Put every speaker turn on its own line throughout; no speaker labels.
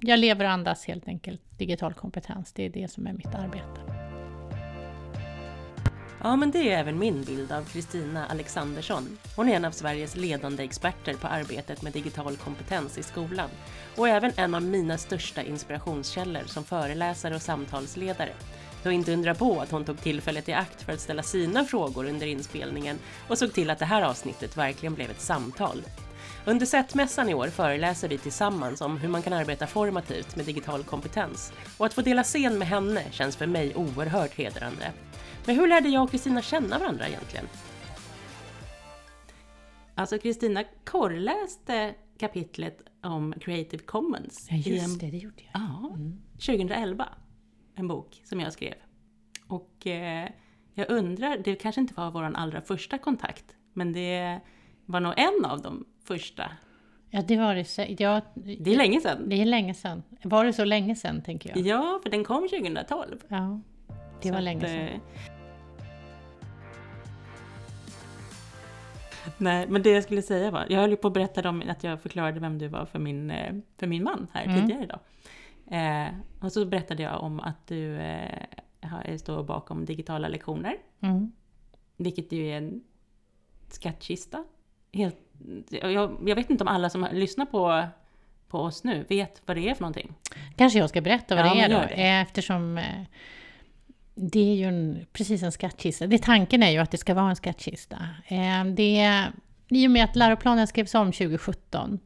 jag lever och andas helt enkelt digital kompetens. Det är det som är mitt arbete.
Ja, men det är även min bild av Kristina Alexandersson. Hon är en av Sveriges ledande experter på arbetet med digital kompetens i skolan och även en av mina största inspirationskällor som föreläsare och samtalsledare. Så inte undra på att hon tog tillfället i akt för att ställa sina frågor under inspelningen och såg till att det här avsnittet verkligen blev ett samtal. Under SET-mässan i år föreläser vi tillsammans om hur man kan arbeta formativt med digital kompetens och att få dela scen med henne känns för mig oerhört hedrande. Men hur lärde jag och Kristina känna varandra egentligen? Alltså Kristina korrläste kapitlet om Creative Commons.
Ja, just det, det gjorde jag.
Ja, 2011. En bok som jag skrev. Och eh, jag undrar, det kanske inte var vår allra första kontakt, men det var nog en av de första.
Ja, det var det. sä- Ja,
Det är länge sedan.
det är länge sedan. Var det så länge sedan, tänker jag?
Ja, för den kom 2012.
Ja, det
Så
var
att,
länge sedan.
eh, Nej, men det jag skulle säga var, jag höll ju på att berätta om att jag förklarade vem du var för min, eh, för min man här
Mm.
tidigare idag. Eh, och så berättade jag om att du eh, har- står bakom digitala lektioner,
Mm.
vilket ju är en skattkista. Helt, jag, jag vet inte om alla som lyssnar på, på oss nu vet vad det är för någonting.
Kanske jag ska berätta vad
Ja,
det är då,
det.
Eh, eftersom eh, det är ju en, precis en skattkista. Det, tanken är ju att det ska vara en skattkista. Eh, Det, I och med att läroplanen skrevs om 2017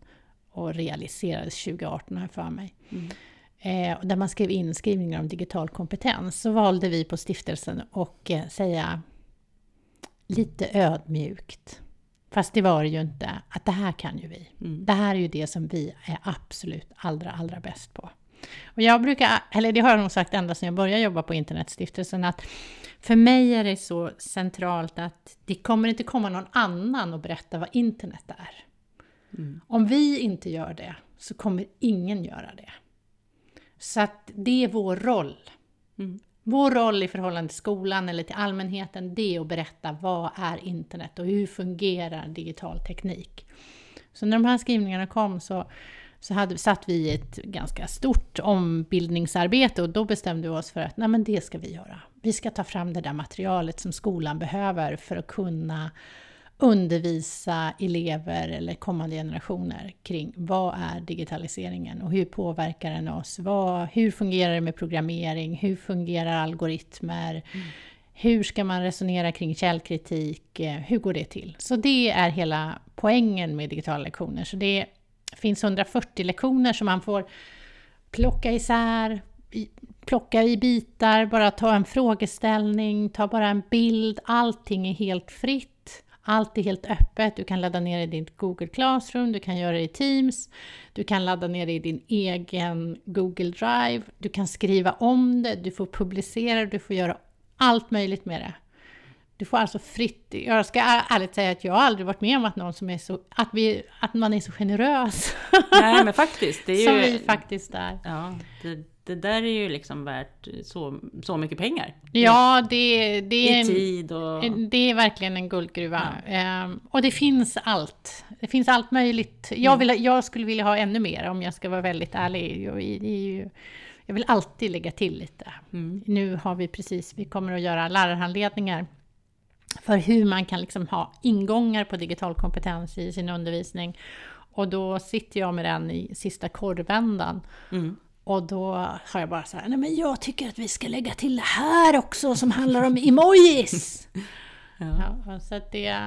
och realiserades 2018 har jag för mig,
Mm.
där man skrev inskrivningar om digital kompetens, så valde vi på stiftelsen att säga lite ödmjukt, fast det var det ju inte, att det här kan ju vi.
Mm.
Det här är ju det som vi är absolut allra, allra bäst på. Och jag brukar, eller det har jag nog sagt ända sedan jag började jobba på Internetstiftelsen, att för mig är det så centralt att det kommer inte komma någon annan och berätta vad internet är.
Mm.
Om vi inte gör det så kommer ingen göra det. Så att det är vår roll.
Mm.
Vår roll i förhållande till skolan eller till allmänheten, det är att berätta vad är internet och hur fungerar digital teknik. Så när de här skrivningarna kom så, så hade, satt vi i ett ganska stort ombildningsarbete och då bestämde vi oss för att nej men det ska vi göra. Vi ska ta fram det där materialet som skolan behöver för att kunna undervisa elever eller kommande generationer kring vad är digitaliseringen och hur påverkar den oss? Vad, hur fungerar det med programmering? Hur fungerar algoritmer? Hur ska man resonera kring källkritik? Eh, hur går det till? Så det är hela poängen med digitala lektioner. Så det finns 140 lektioner som man får plocka isär, plocka i bitar, bara ta en frågeställning, ta bara en bild. Allting är helt fritt. Allt är helt öppet. Du kan ladda ner det i ditt Google Classroom, du kan göra det i Teams, du kan ladda ner det i din egen Google Drive, du kan skriva om det, du får publicera, du får göra allt möjligt med det. Du får alltså fritt, jag ska ärligt säga att jag har aldrig varit med om att någon som är så, att, vi, att man är så generös
Nej, men faktiskt. Det är ju,
som vi faktiskt är.
Ja, det, det där är ju liksom värt så, så mycket pengar.
Ja, det, det, är,
tid och...
det är verkligen en guldgruva. Ehm, och det finns allt. Det finns allt möjligt. Jag, vill, jag skulle vilja ha ännu mer om jag ska vara väldigt ärlig. Jag, ju, jag vill alltid lägga till lite.
Mm.
Nu har vi precis, vi kommer att göra lärarhandledningar för hur man kan liksom ha ingångar på digital kompetens i sin undervisning. Och då sitter jag med den i sista korvändan.
Mm.
Och då har jag bara så här, nej men jag tycker att vi ska lägga till det här också som handlar om emojis.
Ja.
ja, så att det,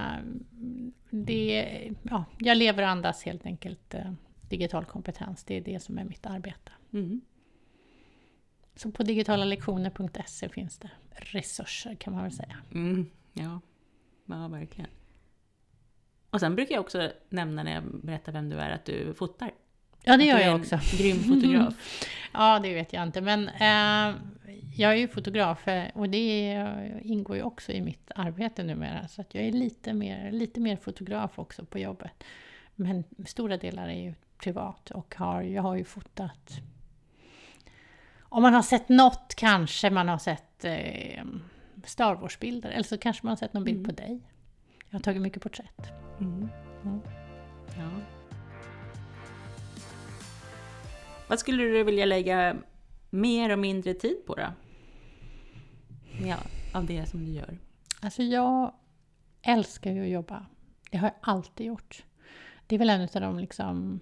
det, ja, jag lever och andas helt enkelt eh, digital kompetens. Det är det som är mitt arbete.
Mm.
Så på digitalalektioner.se finns det resurser kan man väl säga.
Mm. Ja. ja, verkligen. Och sen brukar jag också nämna när jag berättar vem du är att du fotar.
Ja, det gör jag också.
grym fotograf.
Ja, det vet jag inte. Men eh, jag är ju fotograf eh, och det ingår ju också i mitt arbete numera. Så att jag är lite mer, lite mer fotograf också på jobbet. Men stora delar är ju privat och har, jag har ju fotat... Om man har sett något kanske man har sett eh, Star Wars-bilder. Eller så kanske man har sett någon bild
Mm.
på dig. Jag har tagit mycket porträtt.
Mm.
Vad skulle du vilja lägga mer och mindre tid på då? Ja, av det som du gör.
Alltså jag älskar ju att jobba. Det har jag alltid gjort. Det är väl en av de liksom...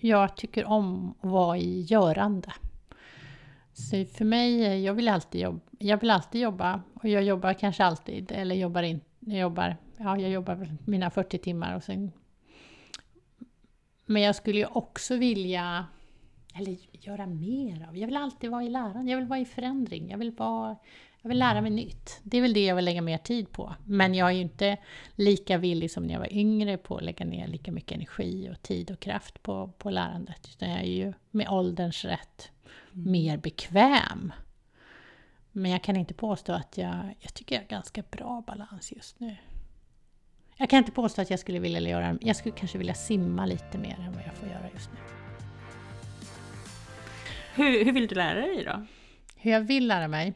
Jag tycker om att vara i görande. Så för mig, jag vill alltid jobba, jag vill alltid jobba och jag jobbar kanske alltid, eller jobbar inte, jag jobbar, ja jag jobbar mina 40 timmar och sen... Men jag skulle ju också vilja, eller göra mer av, jag vill alltid vara i läran, jag vill vara i förändring, jag vill vara, jag vill lära mig nytt. Det är väl det jag vill lägga mer tid på. Men jag är ju inte lika villig som när jag var yngre på att lägga ner lika mycket energi och tid och kraft på, på lärandet. Utan jag är ju med ålderns rätt mm. mer bekväm. Men jag kan inte påstå att jag... Jag tycker jag har ganska bra balans just nu. Jag kan inte påstå att jag skulle vilja göra... Jag skulle kanske vilja simma lite mer än vad jag får göra just nu.
Hur, hur vill du lära dig då?
Hur jag vill lära mig?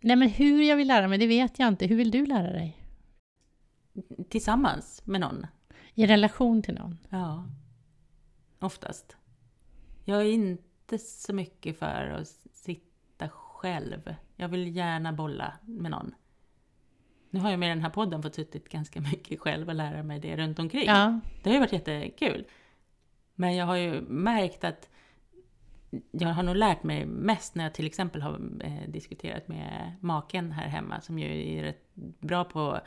Nej men hur jag vill lära mig, det vet jag inte. Hur vill du lära dig?
Tillsammans med någon.
I relation till någon?
Ja. Oftast. Jag är inte så mycket för att sitta själv. Jag vill gärna bolla med någon. Nu har jag med den här podden fått suttit ganska mycket själv och lära mig det runt omkring. Ja. Det har ju varit jättekul. Men jag har ju märkt att jag har nog lärt mig mest när jag till exempel har eh, diskuterat med maken här hemma som ju är rätt bra på,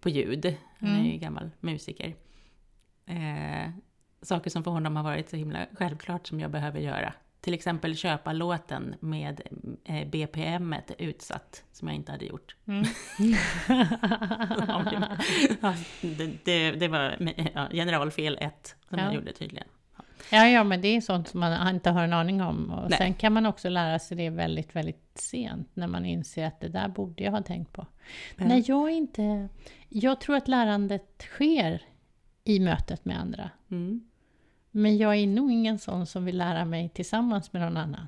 på ljud. Han är ju mm. gammal musiker. Eh, saker som för honom har varit så himla självklart som jag behöver göra. Till exempel köpa låten med eh, BPM utsatt, som jag inte hade gjort. Mm. ja, det, det, det, var ja, generalfel 1 som ja. jag gjorde tydligen.
Ja, ja, men det är sånt som man inte har en aning om. Och sen kan man också lära sig det väldigt, väldigt sent, när man inser att det där borde jag ha tänkt på. Mm. Nej, jag inte... Jag tror att lärandet sker i mötet med andra. Mm. Men jag är nog ingen sån som vill lära mig tillsammans med någon annan.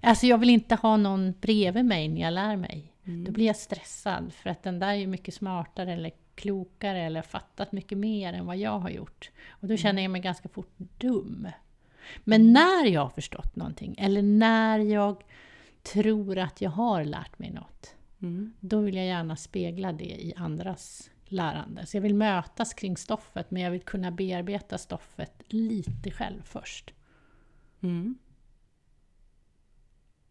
Alltså jag vill inte ha någon bredvid mig när jag lär mig. Mm. Då blir jag stressad, för att den där är mycket smartare eller klokare eller fattat mycket mer än vad jag har gjort. Och då mm. känner jag mig ganska fort dum. Men mm. när jag har förstått någonting, eller när jag tror att jag har lärt mig något, mm. då vill jag gärna spegla det i andras lärande. Så jag vill mötas kring stoffet, men jag vill kunna bearbeta stoffet lite själv först. Mm.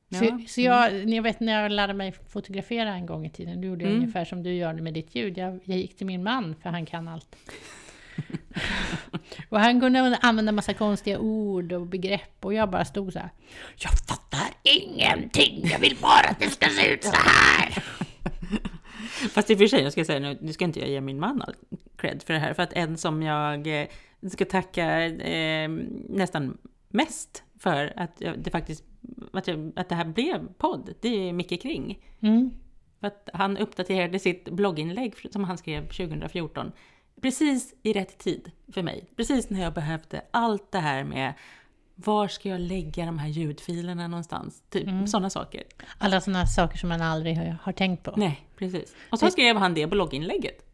Ja. Så, så jag, mm. jag vet när jag lärde mig fotografera en gång i tiden, då gjorde jag mm. ungefär som du gör med ditt ljud. Jag, jag gick till min man, för han kan allt. och han kunde använda massa konstiga ord och begrepp och jag bara stod så här. Jag fattar ingenting, jag vill bara att det ska se ut så här.
Fast i och för sig, jag ska säga nu, nu ska inte jag ge min man all cred för det här, för att en som jag eh, ska tacka eh, nästan mest för att det faktiskt att, jag, att det här blev podd, det är Micke Kring. Mm. För att han uppdaterade sitt blogginlägg som han skrev 2014 precis i rätt tid för mig. Precis när jag behövde allt det här med var ska jag lägga de här ljudfilerna någonstans? Typ mm. sådana saker.
Alla sådana saker som man aldrig har, tänkt på.
Nej, precis. Och så skrev han det blogginlägget.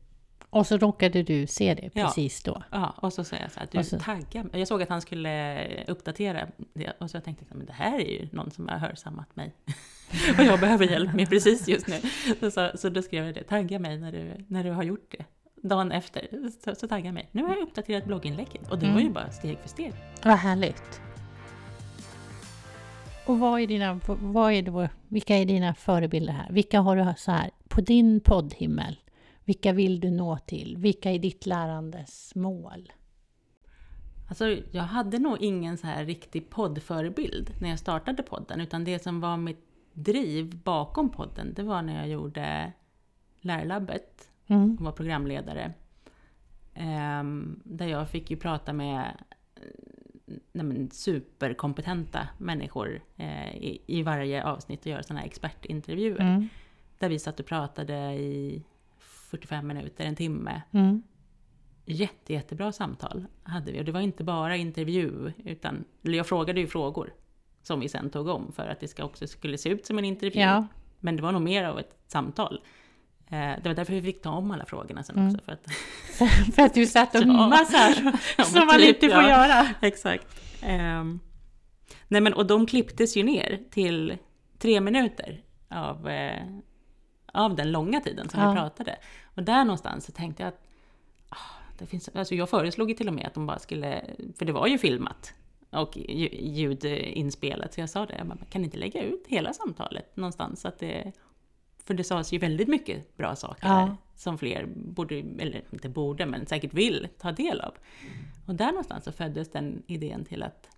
Och så råkade du se det precis
ja.
då?
Ja, och så sa jag så här, du så... tagga mig. Jag såg att han skulle uppdatera det och så jag tänkte att det här är ju någon som har hörsammat mig. och jag behöver hjälp med precis just nu. Så, så då skrev jag det, tagga mig när du, när du har gjort det. Dagen efter, så, så tagga mig. Nu har jag uppdaterat blogginlägget och det mm. var ju bara steg för steg.
Vad härligt. Och vad är dina, vad är det, vilka är dina förebilder här? Vilka har du så här på din poddhimmel? Vilka vill du nå till? Vilka är ditt lärandes mål?
Alltså, jag hade nog ingen så här riktig poddförebild när jag startade podden, utan det som var mitt driv bakom podden, det var när jag gjorde Lärlabbet mm. och var programledare. Um, där jag fick ju prata med nej men, superkompetenta människor eh, i, i, varje avsnitt och göra sådana här expertintervjuer. Mm. Där vi satt och pratade i 45 minuter, en timme. Mm. Jätte, jättebra samtal hade vi. Och det var inte bara intervju, utan jag frågade ju frågor som vi sen tog om för att det ska också skulle se ut som en intervju. Ja. Men det var nog mer av ett samtal. Eh, det var därför vi fick ta om alla frågorna sen mm. också. För att,
för att du satt och så här, som man typ, inte får ja, göra.
Exakt. Um, Nej men och de klipptes ju ner till tre minuter av, eh, av den långa tiden som
Ja.
vi pratade. Och där någonstans så tänkte jag att ah, det finns, alltså jag föreslog ju till och med att de bara skulle, för det var ju filmat och lju- ljudinspelat, så jag sa det, jag bara, kan inte lägga ut hela samtalet någonstans? Så att det, för det sades ju väldigt mycket bra saker
Ja.
som fler borde, eller inte borde, men säkert vill ta del av. Och där någonstans så föddes den idén till att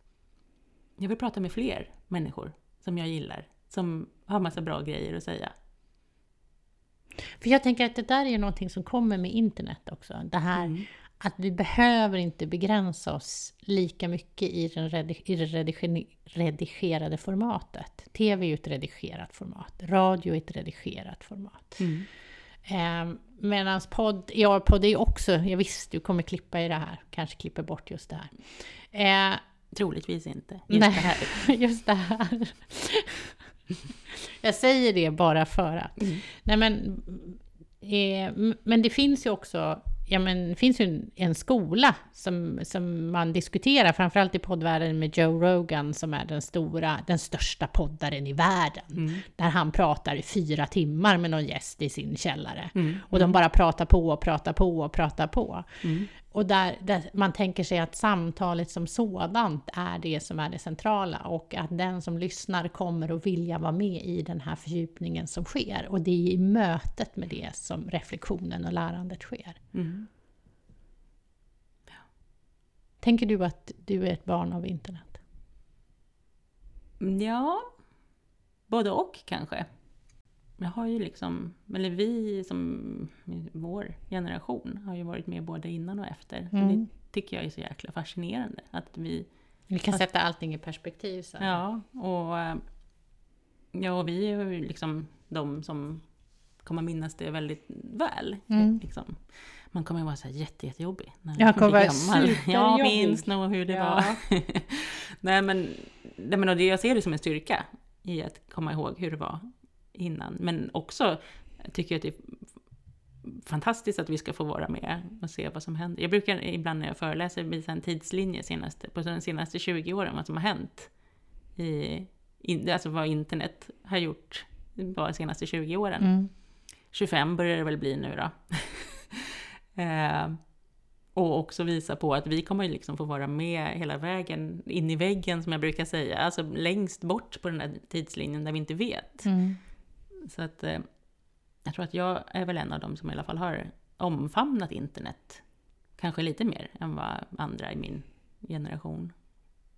jag vill prata med fler människor som jag gillar, som har massa bra grejer att säga.
För jag tänker att det där är ju någonting som kommer med internet också. Det här
Mm.
att vi behöver inte begränsa oss lika mycket i, den redig- i det rediger- redigerade formatet. TV är ju ett redigerat format, radio är ett redigerat format.
Mm.
Eh, Medan podd, ja podd är ju också, jag visst du kommer klippa i det här, kanske klipper bort just det här. Eh,
Troligtvis inte. Just
Nej.
det här.
Just det här. Jag säger det bara för att.
Mm.
Nej men, eh, men det finns ju också, ja men det finns ju en, en skola som, som man diskuterar, framförallt i poddvärlden med Joe Rogan som är den stora, den största poddaren i världen.
Mm.
Där han pratar i fyra timmar med någon gäst i sin källare.
Mm.
Och de bara pratar på och pratar på och pratar på.
Mm.
Och där, där man tänker sig att samtalet som sådant är det som är det centrala och att den som lyssnar kommer att vilja vara med i den här fördjupningen som sker. Och det är i mötet med det som reflektionen och lärandet sker.
Mm.
Tänker du att du är ett barn av internet?
Ja, både och kanske. Jag har ju liksom, eller vi som vår generation har ju varit med både innan och efter.
Mm.
Det tycker jag är så jäkla fascinerande. Att vi,
Vi kan sätta allting i perspektiv så.
ja, och, ja, och vi är ju liksom de som kommer minnas det väldigt väl.
Mm.
Liksom. Man kommer ju vara så här jätte, jättejobbig när
Jag kommer vara
gammal. Jag
superjobbig.
minns nog hur det
Ja.
var. nej men, nej men och det, jag ser det som en styrka i att komma ihåg hur det var innan. Men också tycker jag att det är fantastiskt att vi ska få vara med och se vad som händer. Jag brukar ibland när jag föreläser visa en tidslinje senaste, på de senaste 20 åren, vad som har hänt. I, in, alltså vad internet har gjort bara de senaste 20 åren.
Mm.
25 börjar det väl bli nu då. eh, och också visa på att vi kommer liksom få vara med hela vägen in i väggen som jag brukar säga. Alltså längst bort på den här tidslinjen där vi inte vet.
Mm.
Så att eh, jag tror att jag är väl en av dem som i alla fall har omfamnat internet. Kanske lite mer än vad andra i min generation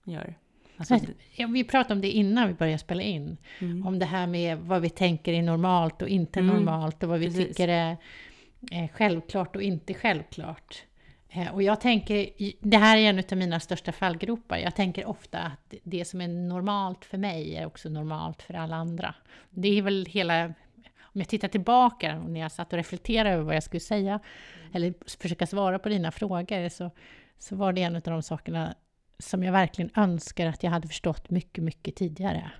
gör. Alltså,
ja, vi pratade om det innan vi började spela in.
mm,
Om det här med vad vi tänker är normalt och inte
Mm,
normalt och vad vi
precis.
tycker är självklart och inte självklart. Eh, och jag tänker, det här är en av mina största fallgropar. Jag tänker ofta att det som är normalt för mig är också normalt för alla andra. Det är väl hela, om jag tittar tillbaka när jag satt och reflekterade över vad jag skulle säga, eller försöka svara på dina frågor, så, så var det en av de sakerna som jag verkligen önskar att jag hade förstått mycket, mycket tidigare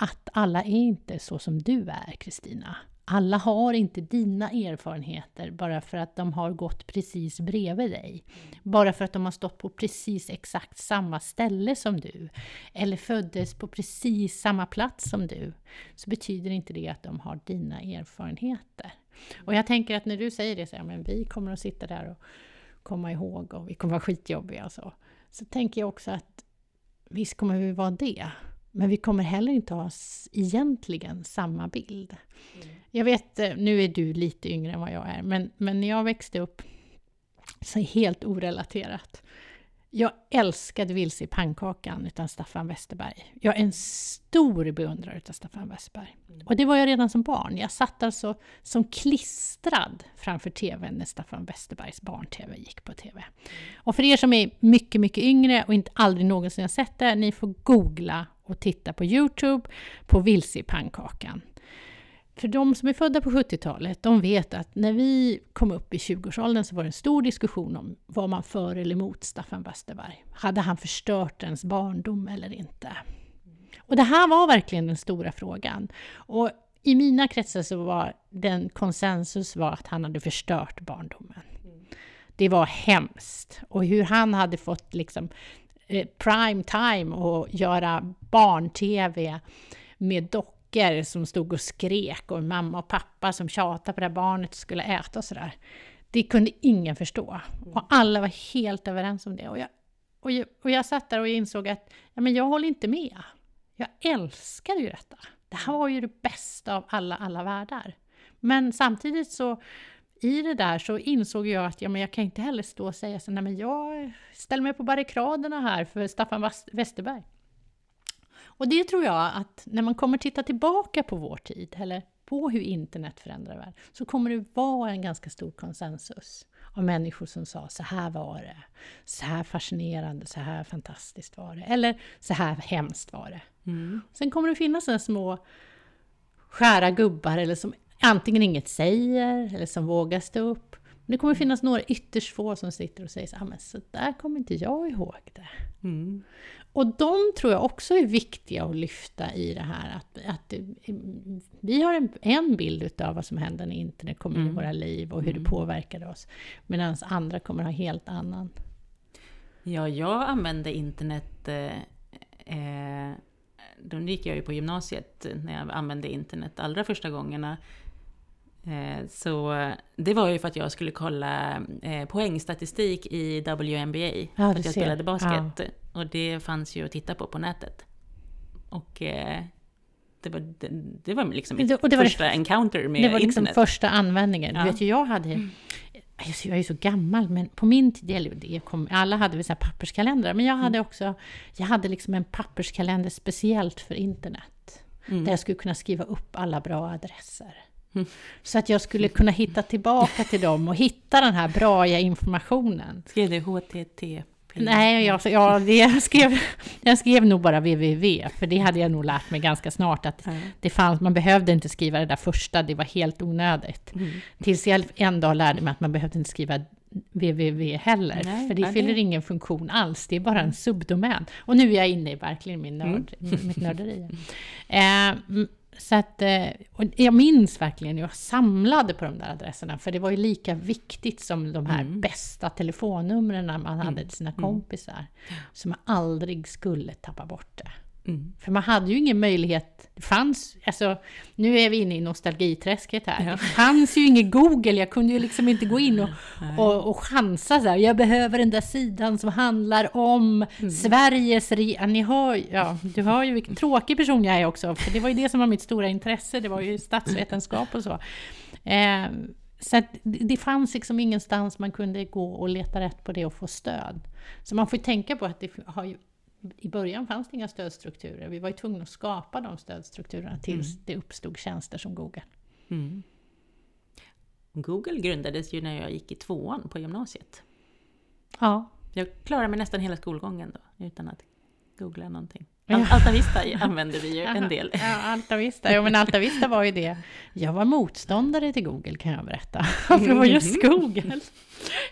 att alla är inte så som du är, Kristina. Alla har inte dina erfarenheter bara för att de har gått precis bredvid dig. Bara för att de har stått på precis exakt samma ställe som du. Eller föddes på precis samma plats som du. Så betyder inte det att de har dina erfarenheter. Och jag tänker att när du säger det, så här, men vi kommer att sitta där och komma ihåg och vi kommer att vara skitjobbiga och så. Så tänker jag också att visst kommer vi vara det. Men vi kommer heller inte ha egentligen samma bild. Jag vet, eh, nu är du lite yngre än vad jag är, men, men när jag växte upp, så är helt orelaterat. Jag älskade Vilse i pannkakan utan Staffan Westerberg. Jag är en stor beundrare utav Staffan Westerberg. Och det var jag redan som barn. Jag satt alltså som klistrad framför TVn när Staffan Westerbergs barn-TV gick på TV. Och för er som är mycket, mycket yngre och inte aldrig någonsin har sett det, ni får googla och titta på Youtube på Vilse i pannkakan. För de som är födda på 70-talet, de vet att när vi kom upp i 20-årsåldern så var det en stor diskussion om var man för eller emot Staffan Westerberg. Hade han förstört ens barndom eller inte? Och det här var verkligen den stora frågan. Och i mina kretsar så var den konsensus var att han hade förstört barndomen. Det var hemskt. Och hur han hade fått liksom eh, prime time och göra barn-tv med dockor som stod och skrek och mamma och pappa som tjatade på det här barnet skulle äta och sådär. Det kunde ingen förstå. Och alla var helt överens om det. Och jag, och jag, och jag satt där och insåg att ja, men jag håller inte med. Jag älskar ju detta. Det här var ju det bästa av alla, alla världar. Men samtidigt så i det där så insåg jag att ja, men jag kan inte heller stå och säga så nej men jag ställer mig på barrikaderna här för Staffan Westerberg. Och det tror jag att när man kommer titta tillbaka på vår tid, eller på hur internet förändrar världen, så kommer det vara en ganska stor konsensus av människor som sa så här var det, så här fascinerande, så här fantastiskt var det, eller så här hemskt var det. Mm. Sen kommer det finnas sådana små skära gubbar eller som antingen inget säger eller som vågar stå upp. Men det kommer finnas några ytterst få som sitter och säger så, ah, men så där kommer inte jag ihåg det. Mm. Och de tror jag också är viktiga att lyfta i det här. Att, att vi har en, en bild av vad som händer när internet kommer mm. in i våra liv och hur mm. det påverkar oss. Medan andra kommer ha helt annan.
Ja, jag använde internet eh, eh, då gick jag ju på gymnasiet när jag använde internet allra första gångerna. Eh, så det var ju för att jag skulle kolla eh, poängstatistik i WNBA. Ja, för att jag spelade basket. Ja. Och det fanns ju att titta på på nätet. Och eh, det var, det, det var liksom mitt det, det var första encounter med internet.
Det var liksom internet. första användningen. Ja. Du vet ju, jag hade... Mm. Jag är ju så gammal, men på min tid, eller det kom, alla hade väl papperskalendrar, men jag hade mm. också, jag hade liksom en papperskalender speciellt för internet. Mm. Där jag skulle kunna skriva upp alla bra adresser. Mm. Så att jag skulle kunna hitta tillbaka till dem och hitta den här bra informationen.
Skrev du HTTP?
Nej, jag, ja, det, jag, skrev, jag skrev nog bara www, för det hade jag nog lärt mig ganska snart att mm. det fanns, man behövde inte skriva det där första, det var helt onödigt. Mm. Tills jag en dag lärde mig att man behövde inte skriva www heller, nej, för det nej, fyller ingen funktion alls, det är bara en subdomän. Och nu är jag inne i verkligen min nörd, mm. mitt nörderi. Eh, så att, eh, jag minns verkligen, jag samlade på de där adresserna, för det var ju lika viktigt som de här mm. bästa telefonnumren man hade mm. till sina mm. kompisar. Mm. Så man aldrig skulle tappa bort det. Mm. För man hade ju ingen möjlighet, det fanns, alltså nu är vi inne i nostalgiträsket här. Ja. Det fanns ju inget Google, jag kunde ju liksom inte gå in och, och, och chansa så här. Jag behöver den där sidan som handlar om mm. Sveriges ja, ni hör, ja, Du hör ju vilken tråkig person jag är också, för det var ju det som var mitt stora intresse, det var ju statsvetenskap och så. Eh, så det fanns liksom ingenstans man kunde gå och leta rätt på det och få stöd. Så man får ju tänka på att det har ju i början fanns det inga stödstrukturer. Vi var ju tvungna att skapa de stödstrukturerna tills mm. det uppstod tjänster som Google. Mm.
Google grundades ju när jag gick i tvåan på gymnasiet.
Ja.
Jag klarade mig nästan hela skolgången då, utan att googla någonting. Altavista använder vi ju en del.
Ja, Altavista. Jo, men Altavista var ju det. Jag var motståndare till Google kan jag berätta. För det var just mm. Google.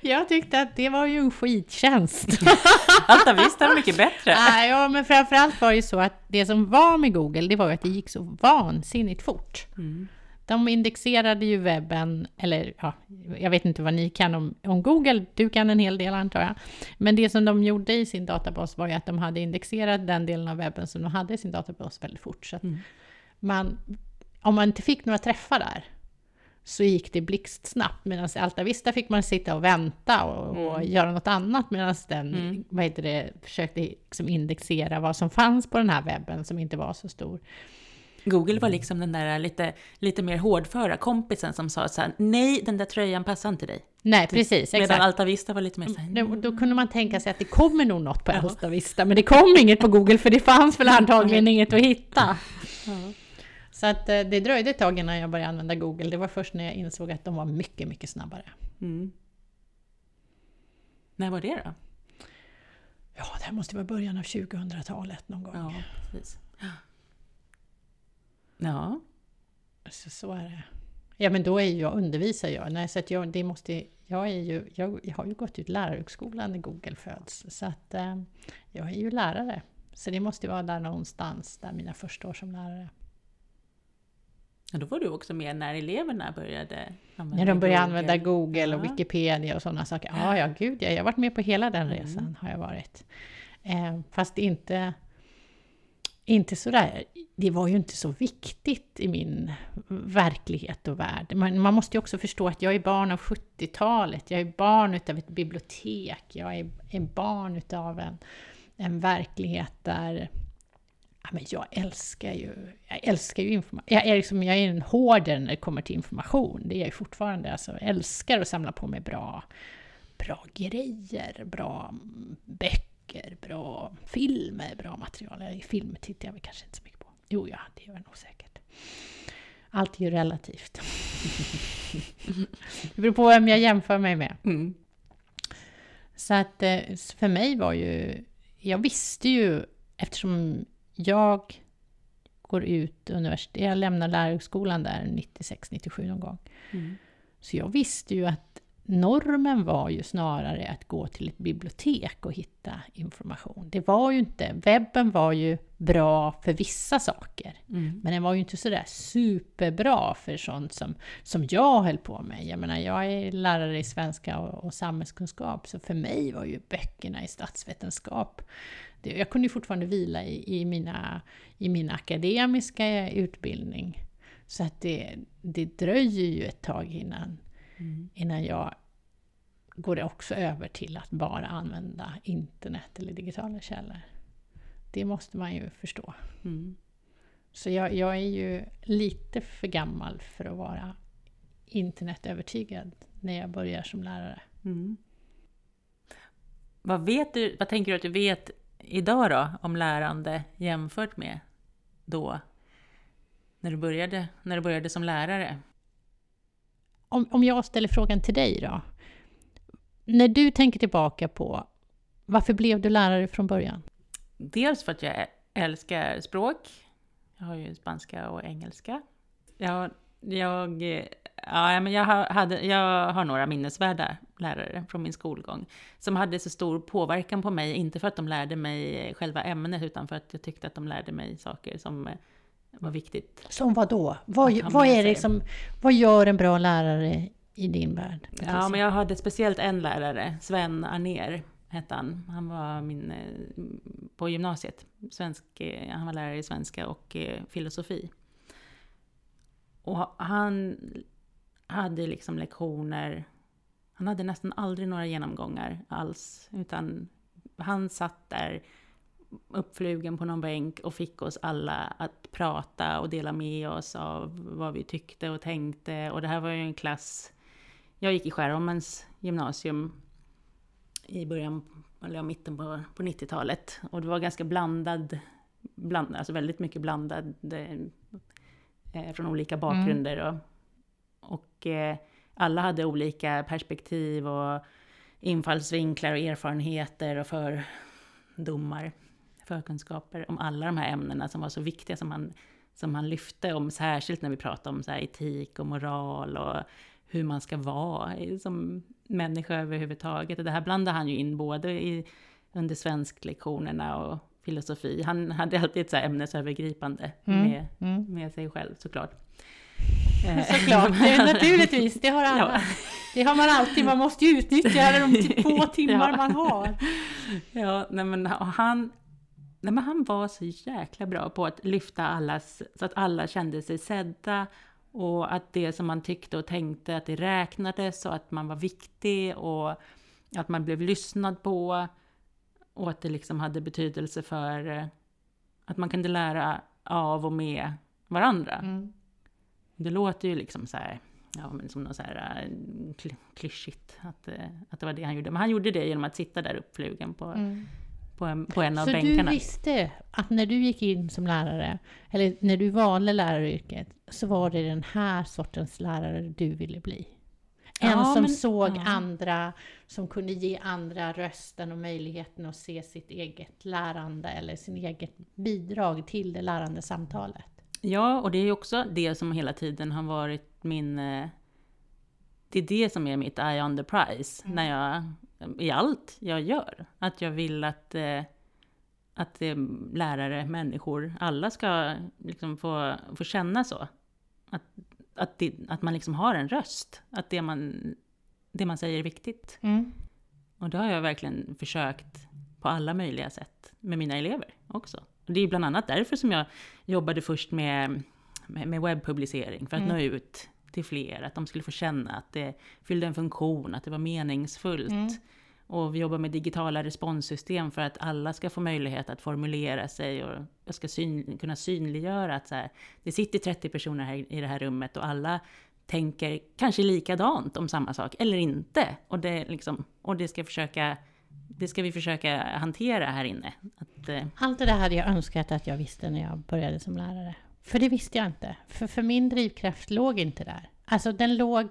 Jag tyckte att det var ju en skittjänst.
Altavista är mycket bättre.
Ja, men framförallt var det ju så att det som var med Google, det var ju att det gick så vansinnigt fort. Mm. De indexerade ju webben, eller ja, jag vet inte vad ni kan om, om Google, du kan en hel del antar jag. Men det som de gjorde i sin databas var ju att de hade indexerat den delen av webben som de hade i sin databas väldigt fort. Så mm. man, om man inte fick några träffar där, så gick det blixtsnabbt. Medan i Altavista fick man sitta och vänta och, mm. och göra något annat medan den mm. vad heter det, försökte liksom indexera vad som fanns på den här webben som inte var så stor.
Google var liksom den där lite, lite mer hårdföra kompisen som sa så här, nej den där tröjan passar inte dig.
Nej, precis.
Medan exakt. Altavista var lite mer så här,
då, då, kunde man tänka sig att det kommer nog något på Altavista, men det kom inget på Google för det fanns väl antagligen inget att hitta. Så att eh, det dröjde ett tag innan jag började använda Google. Det var först när jag insåg att de var mycket, mycket snabbare. Mm.
När var det då?
Ja, det här måste vara början av 2000-talet någon gång.
Ja, precis. Ja.
Så, så är det. Ja, men då är jag, undervisar jag. Nej, så att jag, det måste, jag, är ju, jag, jag har ju gått ut lärarhögskolan när Google föds. Så att eh, jag är ju lärare. Så det måste vara där någonstans, där mina första år som lärare.
Ja, då var du också med när eleverna började
använda När de började Google. använda Google och ja. Wikipedia och sådana saker. Ja, ja, gud ja, jag har varit med på hela den resan, mm. har jag varit. Eh, fast inte, inte sådär, det var ju inte så viktigt i min verklighet och värld. Man, man måste ju också förstå att jag är barn av 70-talet, jag är barn utav ett bibliotek, jag är, är barn utav en, en verklighet där ja, men jag älskar ju, jag älskar ju information. Jag är, liksom, jag är en hårder när det kommer till information. Det är jag ju fortfarande. Alltså, jag älskar att samla på mig bra, bra grejer, bra böcker, bra filmer, bra material. Film tittar jag väl kanske inte så mycket på. Jo, ja, det gör jag nog säkert. Allt är ju relativt. det beror på vem jag jämför mig med. Mm. Så att eh, för mig var ju... Jag visste ju, eftersom jag går ut universitet, jag lämnar lärarhögskolan där 96-97 någon gång. Mm. Så jag visste ju att normen var ju snarare att gå till ett bibliotek och hitta information. Det var ju inte, webben var ju bra för vissa saker, mm. men den var ju inte sådär superbra för sånt som, som jag höll på med. Jag menar, jag är lärare i svenska och, och samhällskunskap, så för mig var ju böckerna i statsvetenskap jag kunde fortfarande vila i, i, mina, i min akademiska utbildning. Så att det, det dröjer ju ett tag innan, mm. innan jag går också över till att bara använda internet eller digitala källor. Det måste man ju förstå. Mm. Så jag, jag, är ju lite för gammal för att vara internetövertygad när jag börjar som lärare. Mm.
Vad, vet du, vad tänker du att du vet idag då om lärande jämfört med då? När du började, när du började som lärare?
Om, om jag ställer frågan till dig då. När du tänker tillbaka på varför blev du lärare från början?
Dels för att jag älskar språk. Jag har ju spanska och engelska. Jag, jag Ja, men jag, hade, jag har några minnesvärda lärare från min skolgång som hade så stor påverkan på mig, inte för att de lärde mig själva ämnet, utan för att jag tyckte att de lärde mig saker som eh, var viktigt.
Som vad då? Vad, vad, är det som, vad gör en bra lärare i din värld?
Ja, men jag hade speciellt en lärare, Sven Arner hette han. Han var min, eh, på gymnasiet. Svensk, eh, han var lärare i svenska och filosofi. Och han hade liksom lektioner. Han hade nästan aldrig några genomgångar alls, utan han satt där uppflugen på någon bänk och fick oss alla att prata och dela med oss av vad vi tyckte och tänkte. Och det här var ju en klass, jag gick i Skärholmens gymnasium i början, eller mitten på, på 90-talet. Och det var ganska blandad, bland, alltså väldigt mycket blandad, eh, från olika bakgrunder. Mm. Och, och eh, alla hade olika perspektiv och infallsvinklar och erfarenheter och fördomar, förkunskaper om alla de här ämnena som var så viktiga som han, som han lyfte om, särskilt när vi pratade om så etik och moral och hur man ska vara som människa överhuvudtaget. Och det här blandade han ju in både i, under svensklektionerna och filosofi. Han hade alltid ett så ämnesövergripande mm. Med, mm. med sig själv såklart.
Eh, Såklart, det, naturligtvis. Det har alla. Ja. Det har man alltid. Man måste ju utnyttja de två timmar ja. man har.
Ja, nej men han, nej men han var så jäkla bra på att lyfta allas, så att alla kände sig sedda och att det som man tyckte och tänkte, att det räknades och att man var viktig och att man blev lyssnad på och att det liksom hade betydelse för eh, att man kunde lära av och med varandra. Mm. Det låter ju liksom så här, ja, men som något så här äh, klyschigt, att, äh, att det var det han gjorde. Men han gjorde det genom att sitta där uppflugen på, mm. På, en, på en av
så
bänkarna.
Så du visste att när du gick in som lärare, eller när du valde läraryrket, så var det den här sortens lärare du ville bli? En ja, som men, såg ja. andra, som kunde ge andra rösten och möjligheten att se sitt eget lärande eller sin eget bidrag till det lärande samtalet.
Ja, och det är också det som hela tiden har varit min... Eh, det är det som är mitt eye on the prize mm. när jag, i allt jag gör. Att jag vill att, eh, att lärare, människor, alla ska liksom få, få känna så. Att, att, det, att man liksom har en röst. Att det man, det man säger är viktigt. Mm. Och det har jag verkligen försökt på alla möjliga sätt med mina elever också. Och det är bland annat därför som jag jobbade först med, med, med webbpublicering, för att
Mm.
nå ut till fler, att de skulle få känna att det fyllde en funktion, att det var meningsfullt.
Mm.
Och vi jobbar med digitala responssystem för att alla ska få möjlighet att formulera sig och jag ska syn, kunna synliggöra att så här, det sitter 30 personer här i det här rummet och alla tänker kanske likadant om samma sak, eller inte. Och det, liksom, och det, ska, försöka, det ska vi försöka hantera här inne. Att, eh,
Allt det där hade jag önskat att jag visste när jag började som lärare. För det visste jag inte. För, för min drivkraft låg inte där. Alltså den låg...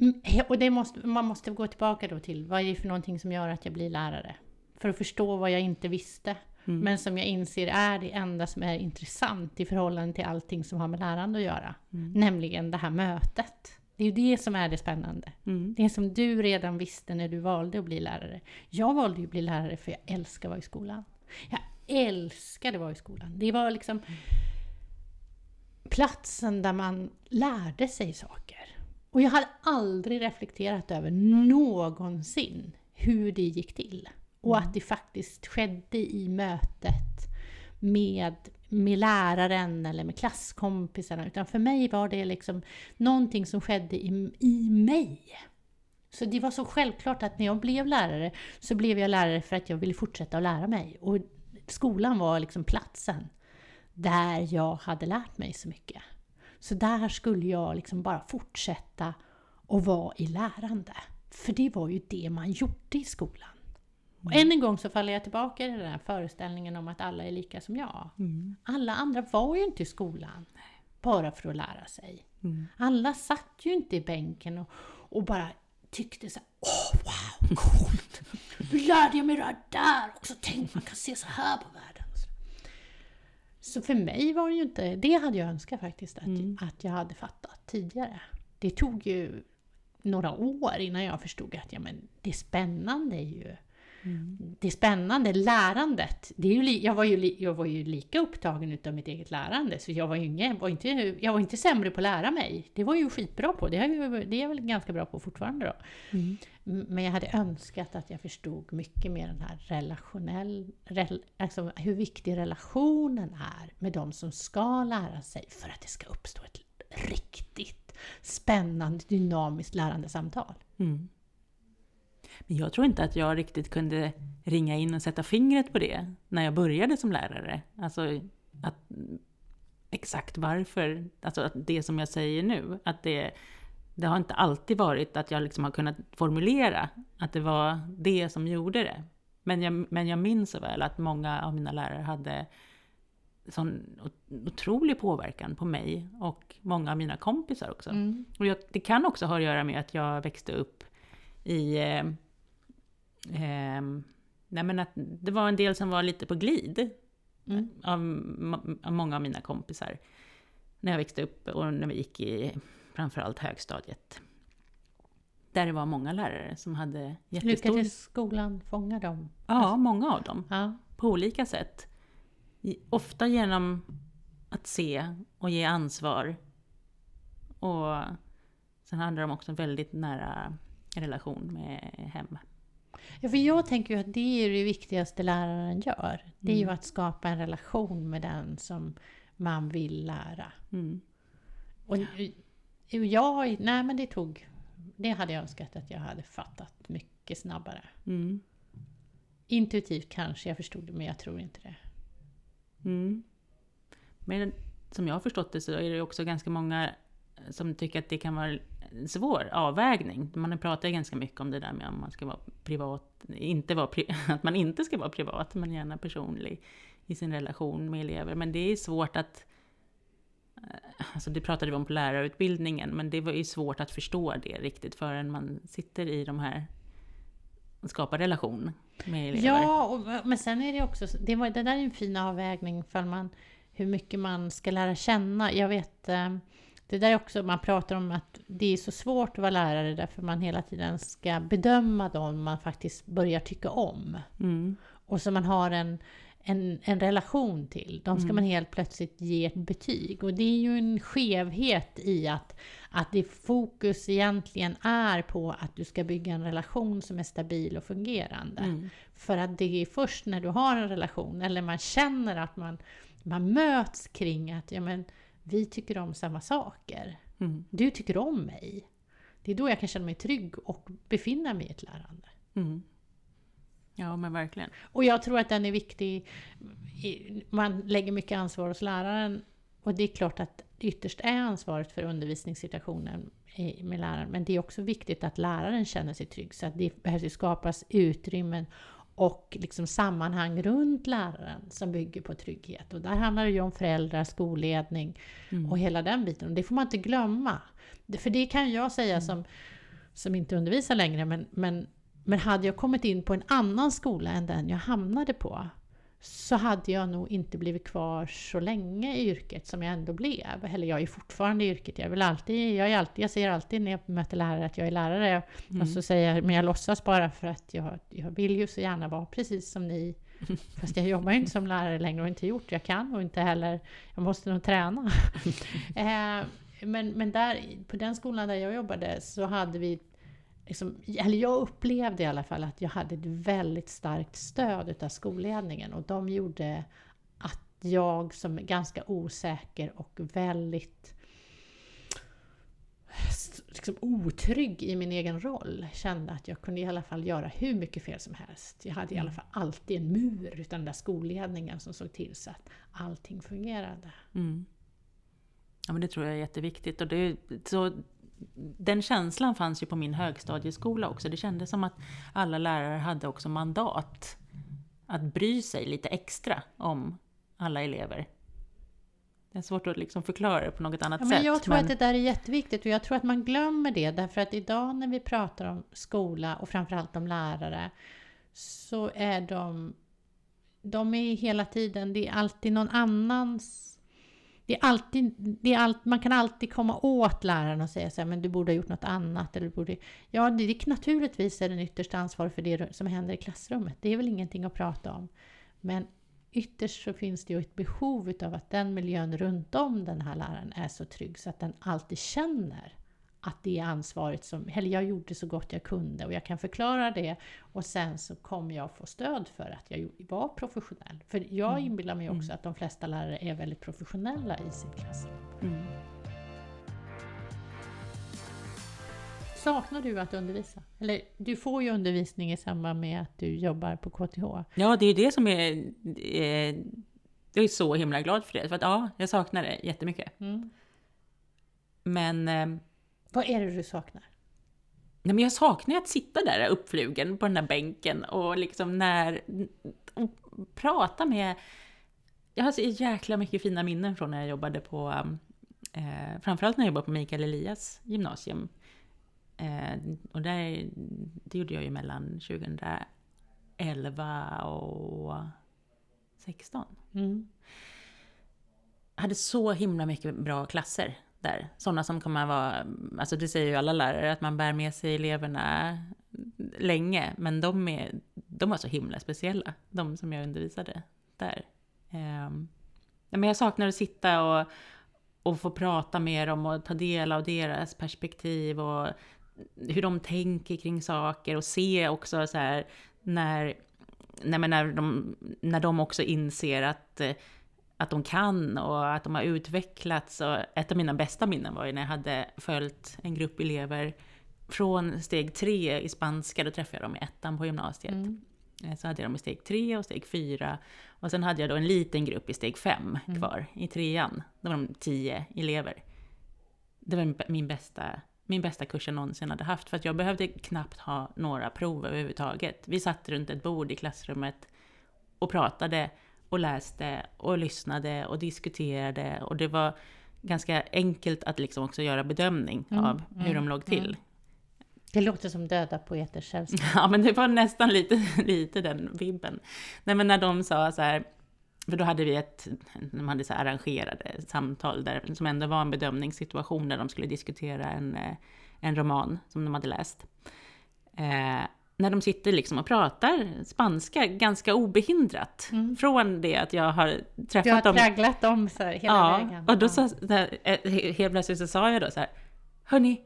Mm, Och det måste, man måste gå tillbaka då till vad är det för någonting som gör att jag blir lärare? För att förstå vad jag inte visste.
Mm.
Men som jag inser är det enda som är intressant i förhållande till allting som har med lärande att göra.
Mm.
Nämligen det här mötet. Det är ju det som är det spännande.
mm,
Det som du redan visste när du valde att bli lärare. Jag valde ju att bli lärare för jag älskar att vara i skolan. Jag älskade att vara i skolan. Det var liksom platsen där man lärde sig saker. Och jag hade aldrig reflekterat över någonsin hur det gick till. Och att det faktiskt skedde i mötet med, med läraren eller med klasskompisarna. Utan för mig var det liksom någonting som skedde i, i mig. Så det var så självklart att när jag blev lärare så blev jag lärare för att jag ville fortsätta att lära mig. Och skolan var liksom platsen där jag hade lärt mig så mycket. Så där skulle jag liksom bara fortsätta att vara i lärande. För det var ju det man gjorde i skolan. Och än en gång så faller jag tillbaka i den här föreställningen om att alla är lika som jag.
mm,
Alla andra var ju inte i skolan bara för att lära sig.
mm.
Alla satt ju inte i bänken och, och bara tyckte så här, åh wow, coolt! Nu lärde jag mig det här där också, tänk man kan se så här på världen. Så för mig var det ju inte, det hade jag önskat faktiskt att,
Mm.
att jag hade fattat tidigare. Det tog ju några år innan jag förstod att ja, men det spännande är ju
Mm.
det spännande, lärandet. Det är ju jag, var ju jag var ju lika upptagen utav mitt eget lärande så jag var ingen, var inte, jag var inte sämre på att lära mig. Det var jag ju skitbra på. Det är, ju, det är jag väl ganska bra på fortfarande då.
Mm.
Men jag hade önskat att jag förstod mycket mer den här relationell... Rel, alltså hur viktig relationen är med de som ska lära sig för att det ska uppstå ett riktigt spännande, dynamiskt lärande samtal.
Mm. Men jag tror inte att jag riktigt kunde ringa in och sätta fingret på det när jag började som lärare. Alltså att exakt varför, alltså att det som jag säger nu, att det, det har inte alltid varit att jag liksom har kunnat formulera att det var det som gjorde det. Men jag, men jag minns så väl att många av mina lärare hade sån otrolig påverkan på mig och många av mina kompisar också.
Mm.
Och jag, det kan också ha att göra med att jag växte upp i... Eh, nej men att det var en del som var lite på glid
Mm.
av, av många av mina kompisar. När jag växte upp och när vi gick i framförallt högstadiet. Där det var många lärare som hade jättestor...
Lyckades skolan fånga dem?
Ja, många av dem.
Ja.
På olika sätt. Ofta genom att se och ge ansvar. Och sen handlar om också en väldigt nära relation med hem.
Ja, för jag tänker ju att det är det viktigaste läraren gör. Det är ju
Mm.
att skapa en relation med den som man vill lära.
Mm.
Och jag, nej men det tog, det hade jag önskat att jag hade fattat mycket snabbare.
Mm.
Intuitivt kanske jag förstod det, men jag tror inte det.
Mm. Men som jag har förstått det så är det också ganska många som tycker att det kan vara svår avvägning. Man pratar ju ganska mycket om det där med om man ska vara privat, inte vara pri, att man inte ska vara privat, men gärna personlig i sin relation med elever. Men det är svårt att eh, Alltså det pratade vi om på lärarutbildningen, men det var ju svårt att förstå det riktigt förrän man sitter i de här och skapar relation med elever.
Ja, och, men sen är det också, det, var, det där är en fin avvägning för man, hur mycket man ska lära känna. Jag vet, eh, det där är också, man pratar om att det är så svårt att vara lärare därför man hela tiden ska bedöma dem man faktiskt börjar tycka om.
Mm.
Och så man har en, en, en relation till. De ska
Mm.
man helt plötsligt ge ett betyg. Och det är ju en skevhet i att, att det fokus egentligen är på att du ska bygga en relation som är stabil och fungerande.
Mm.
För att det är först när du har en relation, eller man känner att man, man möts kring att ja, men, vi tycker om samma saker.
Mm.
Du tycker om mig. Det är då jag kan känna mig trygg och befinna mig i ett lärande.
Mm. Ja, men verkligen.
Och jag tror att den är viktig. Man lägger mycket ansvar hos läraren. Och det är klart att ytterst är ansvaret för undervisningssituationen med läraren. Men det är också viktigt att läraren känner sig trygg. Så att det behöver skapas utrymmen och liksom sammanhang runt läraren som bygger på trygghet. Och där handlar det ju om föräldrar, skolledning
Mm.
och hela den biten. Och det får man inte glömma. För det kan jag säga som, som inte undervisar längre, men, men, men hade jag kommit in på en annan skola än den jag hamnade på, så hade jag nog inte blivit kvar så länge i yrket som jag ändå blev. Eller jag är fortfarande i yrket. Jag, vill alltid, jag, är alltid, jag säger alltid när jag möter lärare att jag är lärare.
Mm.
Och så säger jag, men jag låtsas bara för att jag, jag vill ju så gärna vara precis som ni. Fast jag jobbar ju inte som lärare längre och inte gjort. Jag kan och inte heller, jag måste nog träna. eh, men, men där, på den skolan där jag jobbade så hade vi Liksom, eller jag upplevde i alla fall att jag hade ett väldigt starkt stöd utav skolledningen och de gjorde att jag som är ganska osäker och väldigt liksom otrygg i min egen roll kände att jag kunde i alla fall göra hur mycket fel som helst. Jag hade i alla fall alltid en mur utan den där skolledningen som såg till så att allting fungerade.
Mm. Ja, men det tror jag är jätteviktigt. Och det, är- så, den känslan fanns ju på min högstadieskola också. Det kändes som att alla lärare hade också mandat att bry sig lite extra om alla elever. Det är svårt att liksom förklara det på något annat
Ja,
sätt.
men jag tror att det där är jätteviktigt och jag tror att man glömmer det därför att idag när vi pratar om skola och framförallt om lärare så är de de är hela tiden, det är alltid någon annans det är alltid, det är allt, man kan alltid komma åt läraren och säga så här, men du borde ha gjort något annat. Eller du borde, ja, det, det, naturligtvis är den yttersta ansvarig för det som händer i klassrummet. Det är väl ingenting att prata om. Men ytterst så finns det ju ett behov av att den miljön runt om den här läraren är så trygg så att den alltid känner att det är ansvaret som, eller jag gjorde så gott jag kunde och jag kan förklara det och sen så kommer jag få stöd för att jag var professionell. För jag inbillar mig också att de flesta lärare är väldigt professionella i sitt klassrum.
Mm.
Saknar du att undervisa? Eller du får ju undervisning i samband med att du jobbar på KTH.
Ja, det är det som är... Eh, jag är så himla glad för det. För att ja, jag saknar det jättemycket.
Mm.
Men...
Vad är det du saknar?
Nej, men jag saknar att sitta där uppflugen på den där bänken och liksom när... Och prata med... Jag har så jäkla mycket fina minnen från när jag jobbade på... Eh, framförallt när jag jobbade på Mikael Elias gymnasium. Eh, och där, det gjorde jag ju mellan 2011 och 16.
Mm.
Jag hade så himla mycket bra klasser där. Sådana som kommer vara, alltså det säger ju alla lärare, att man bär med sig eleverna länge. Men de, är, de var så himla speciella, de som jag undervisade där. Ehm, men jag saknar att sitta och, och få prata med dem och ta del av deras perspektiv och hur de tänker kring saker och se också så här när, när, när, de, när de också inser att eh, att de kan och att de har utvecklats. Och ett av mina bästa minnen var ju när jag hade följt en grupp elever från steg tre i spanska, då träffade jag dem i ettan på gymnasiet.
Mm.
Eh, Så hade jag dem i steg tre och steg fyra. Och sen hade jag då en liten grupp i steg fem kvar, i trean. Då var de tio elever. Det var min- min bästa, min bästa kurs jag någonsin hade haft, för att jag behövde knappt ha några prov överhuvudtaget. Vi satt runt ett bord i klassrummet och pratade och läste och lyssnade och diskuterade och det var ganska enkelt att liksom också göra bedömning
Mm,
av hur
mm,
de låg till.
mm. Det låter som döda poeters sällskap.
Ja, men det var nästan lite, lite den vibben. Nej, men när de sa så här, för då hade vi ett, de hade så arrangerade samtal där, som ändå var en bedömningssituation där de skulle diskutera en, eh, en roman som de hade läst. Eh, när de sitter liksom och pratar spanska ganska obehindrat.
Mm.
Från det att jag har
Du
träffat
har
dem.
tragglat dem så här hela
ja,
vägen.
och då
Ja.
sa, där, eh, helt plötsligt så sa jag då så här, Hörni,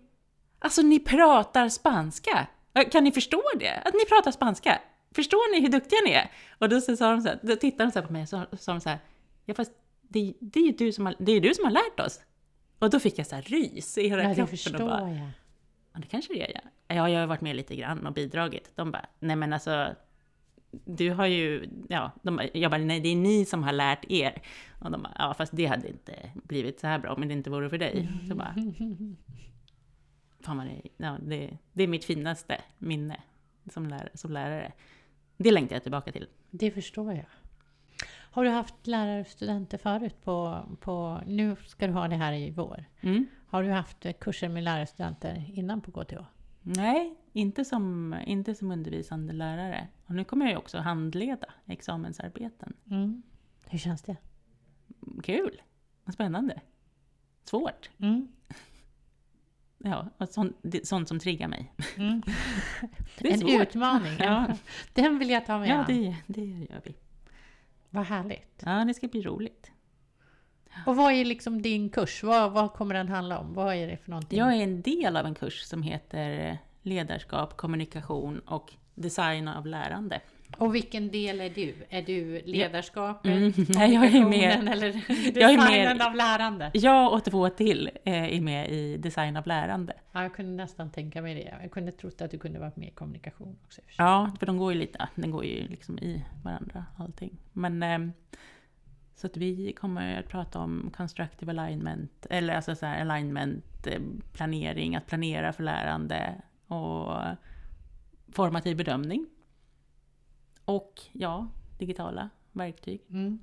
alltså ni pratar spanska. Kan ni förstå det? Att ni pratar spanska? Förstår ni hur duktiga ni är? Och då så sa de så här, då tittade de så här på mig och så sa de så här, ja fast det, det är ju du som har, det är du som har lärt oss. Och då fick jag så här rys i hela
Ja, det
kroppen
förstår
och bara,
jag.
Ja, det kanske det är, ja. Ja, jag har varit med lite grann och bidragit. De bara, nej men alltså, du har ju, ja, de, jag bara, nej det är ni som har lärt er. Och de bara, ja fast det hade inte blivit så här bra om det inte vore för dig. Så bara, fan vad det, ja, det, det är mitt finaste minne som, lär, som lärare. Det längtar jag tillbaka till.
Det förstår jag. Har du haft lärare och studenter förut? På, på, nu ska du ha det här i vår.
Mm.
Har du haft kurser med lärare och studenter innan på KTH?
Nej, inte som, inte som undervisande lärare. Och nu kommer jag ju också handleda examensarbeten.
Mm. Hur känns det?
Kul! Spännande! Svårt!
Mm.
Ja, och sånt, sånt som triggar mig.
Mm. En
svårt.
utmaning.
Ja.
Den vill jag ta med
Ja,
an.
det, det gör vi.
Vad härligt.
Ja, det ska bli roligt.
Och vad är liksom din kurs? Vad, vad kommer den handla om? Vad är det för någonting?
Jag är en del av en kurs som heter ledarskap, kommunikation och design av lärande.
Och vilken del är du? Är du ledarskapet,
Mm. Nej, jag är med.
eller
Jag är med.
designen av lärande?
Jag och två till eh, är med i design av lärande.
Ja, jag kunde nästan tänka mig det. Jag kunde trott att du kunde varit med i kommunikation också.
Ja, för de går ju lite, den går ju liksom i varandra allting. Men ehm, så att vi kommer att prata om constructive alignment, eller alltså så alignment, eh, planering, att planera för lärande och formativ bedömning. Och ja, digitala verktyg,
Mm.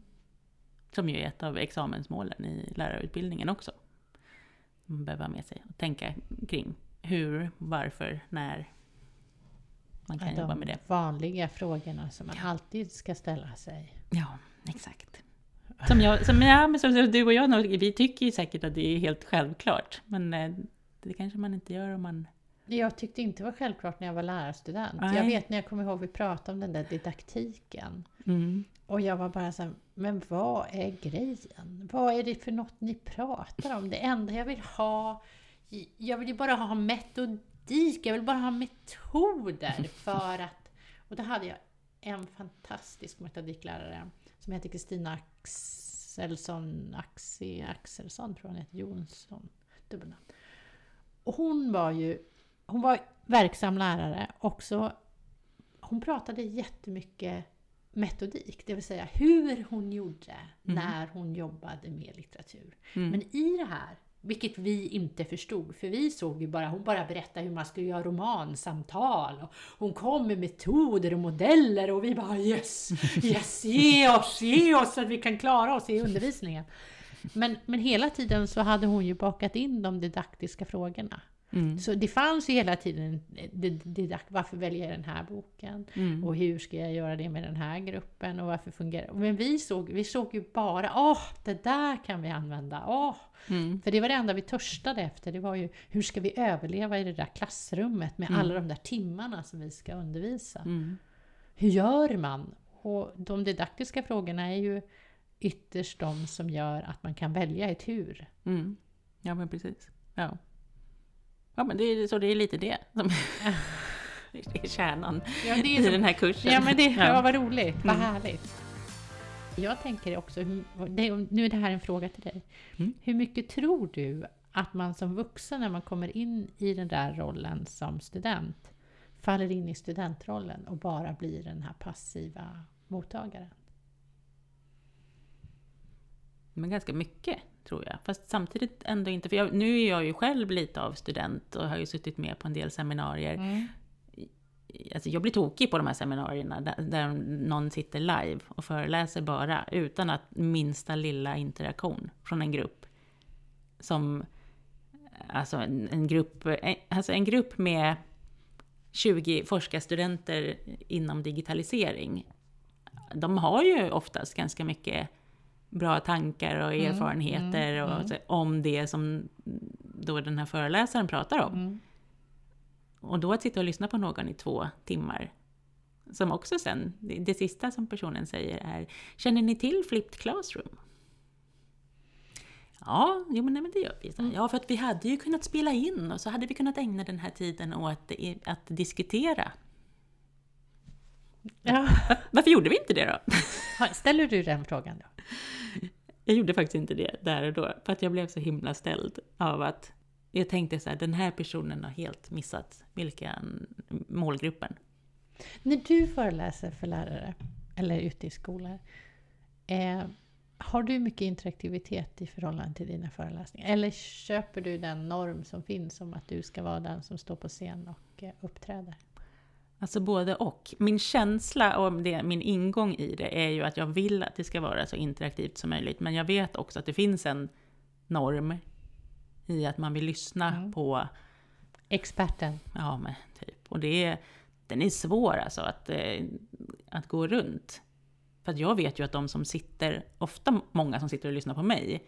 som ju är ett av examensmålen i lärarutbildningen också. Man behöver ha med sig och tänka kring hur, varför, när man kan
Ja,
jobba med
De
det.
vanliga frågorna som man alltid ska ställa sig.
Ja, exakt. Som jag, som, ja, men som, du och jag, nog, vi tycker ju säkert att det är helt självklart. Men eh, det kanske man inte gör om man...
Jag tyckte inte det var självklart när jag var lärarstudent.
Nej.
Jag vet när jag kommer ihåg vi pratade om den där didaktiken.
Mm.
Och jag var bara så här, men vad är grejen? Vad är det för något ni pratar om? Det enda jag vill ha, jag vill ju bara ha metodik, jag vill bara ha metoder för att... Och då hade jag en fantastisk metodiklärare som heter Kristina Axelsson, Axi, Axelsson tror jag hon heter, Jonsson, dubbelnamn. Och hon var ju, hon var verksam lärare också. Hon pratade jättemycket metodik, det vill säga hur hon gjorde när hon jobbade med litteratur.
Mm.
Men i det här, vilket vi inte förstod, för vi såg ju bara, hon bara berättade hur man skulle göra romansamtal. Och hon kom med metoder och modeller och vi bara yes, yes, ge oss, ge oss så att vi kan klara oss i undervisningen. Men, men hela tiden så hade hon ju bakat in de didaktiska frågorna.
Mm.
Så det fanns ju hela tiden, did- didak- varför väljer jag den här boken?
Mm.
Och hur ska jag göra det med den här gruppen? Och varför fungerar Men vi såg, vi såg ju bara, åh, det där kan vi använda, åh!
Mm.
För det var det enda vi törstade efter, det var ju, hur ska vi överleva i det där klassrummet med alla de där timmarna som vi ska undervisa?
Mm.
Hur gör man? Och de didaktiska frågorna är ju ytterst de som gör att man kan välja ett hur.
Mm. Ja, men precis. Ja. Ja, men det är, så det är lite det som är kärnan
Ja, det
i den här kursen.
Ja men det
Ja.
ja. vad roligt, vad
Mm.
härligt. Jag tänker också, nu är det här en fråga till dig.
Mm.
Hur mycket tror du att man som vuxen när man kommer in i den där rollen som student faller in i studentrollen och bara blir den här passiva mottagaren?
Men ganska mycket, tror jag. Fast samtidigt ändå inte, för jag, nu är jag ju själv lite av student och har ju suttit med på en del seminarier.
Mm.
Alltså jag blir tokig på de här seminarierna där, där någon sitter live och föreläser bara utan att minsta lilla interaktion från en grupp. Som, alltså en, en grupp, en, alltså en grupp med 20 forskarstudenter inom digitalisering. De har ju oftast ganska mycket bra tankar och
Mm,
erfarenheter
mm,
och,
mm.
så- om det som då den här föreläsaren pratar om.
Mm.
och då att sitta och lyssna på någon i två timmar, som också sen, det, det sista som personen säger är Känner ni till Flipped Classroom? Ja, jo, men, nej, men det gör vi.
Mm.
Ja, för att vi hade ju kunnat spela in och så hade vi kunnat ägna den här tiden åt att, att diskutera.
Ja.
Varför gjorde vi inte det då?
Ställer du den frågan då?
Jag gjorde faktiskt inte det där och då, för att jag blev så himla ställd av att jag tänkte så här, den här personen har helt missat vilken målgruppen.
När du föreläser för lärare, eller ute i skolor, eh, har du mycket interaktivitet i förhållande till dina föreläsningar? Eller köper du den norm som finns om att du ska vara den som står på scen och eh, uppträder?
Alltså både och. Min känsla och det, min ingång i det är ju att jag vill att det ska vara så interaktivt som möjligt. Men jag vet också att det finns en norm i att man vill lyssna
Mm.
på,
Experten.
ja men typ. Och det är, den är svår alltså att, eh, att gå runt. För att jag vet ju att de som sitter, ofta många som sitter och lyssnar på mig,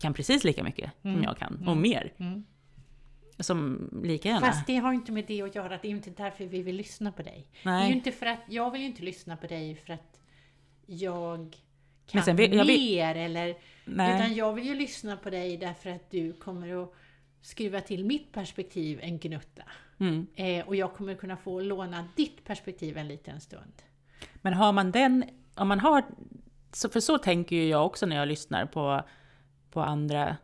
kan precis lika mycket som
Mm.
jag kan, och
Mm.
mer. Som lika gärna.
Fast det har inte med det att göra, det är ju inte därför vi vill lyssna på dig. Det är ju
Nej.
inte för att, jag vill ju inte lyssna på dig för att jag
Men
kan
sen vill-
mer eller
Nej.
Utan jag vill ju lyssna på dig därför att du kommer att skruva till mitt perspektiv en gnutta.
Mm.
Eh, och jag kommer kunna få låna ditt perspektiv en liten stund.
Men har man den, om man har, så- för så tänker ju jag också när jag lyssnar på, på andra,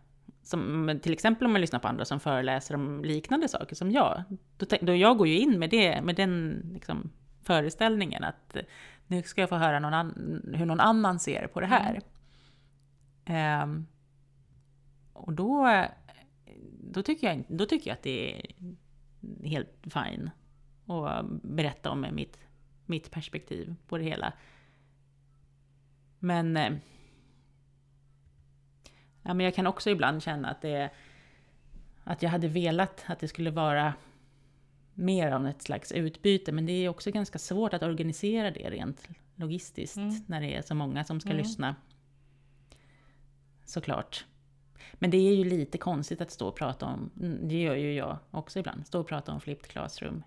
som, till exempel om man lyssnar på andra som föreläser om liknande saker som jag, då, då jag går ju in med, det, med den liksom, föreställningen att eh, nu ska jag få höra någon an, hur någon annan ser på det här. Ehm, och då, då, tycker jag, då tycker jag att det är helt fine att berätta om mitt mitt perspektiv på det hela. Men, eh, ja, men jag kan också ibland känna att det att jag hade velat att det skulle vara mer av ett slags utbyte, men det är också ganska svårt att organisera det rent logistiskt
Mm.
när det är så många som ska
Mm.
lyssna. Såklart. Men det är ju lite konstigt att stå och prata om, det gör ju jag också ibland, stå och prata om flipped classroom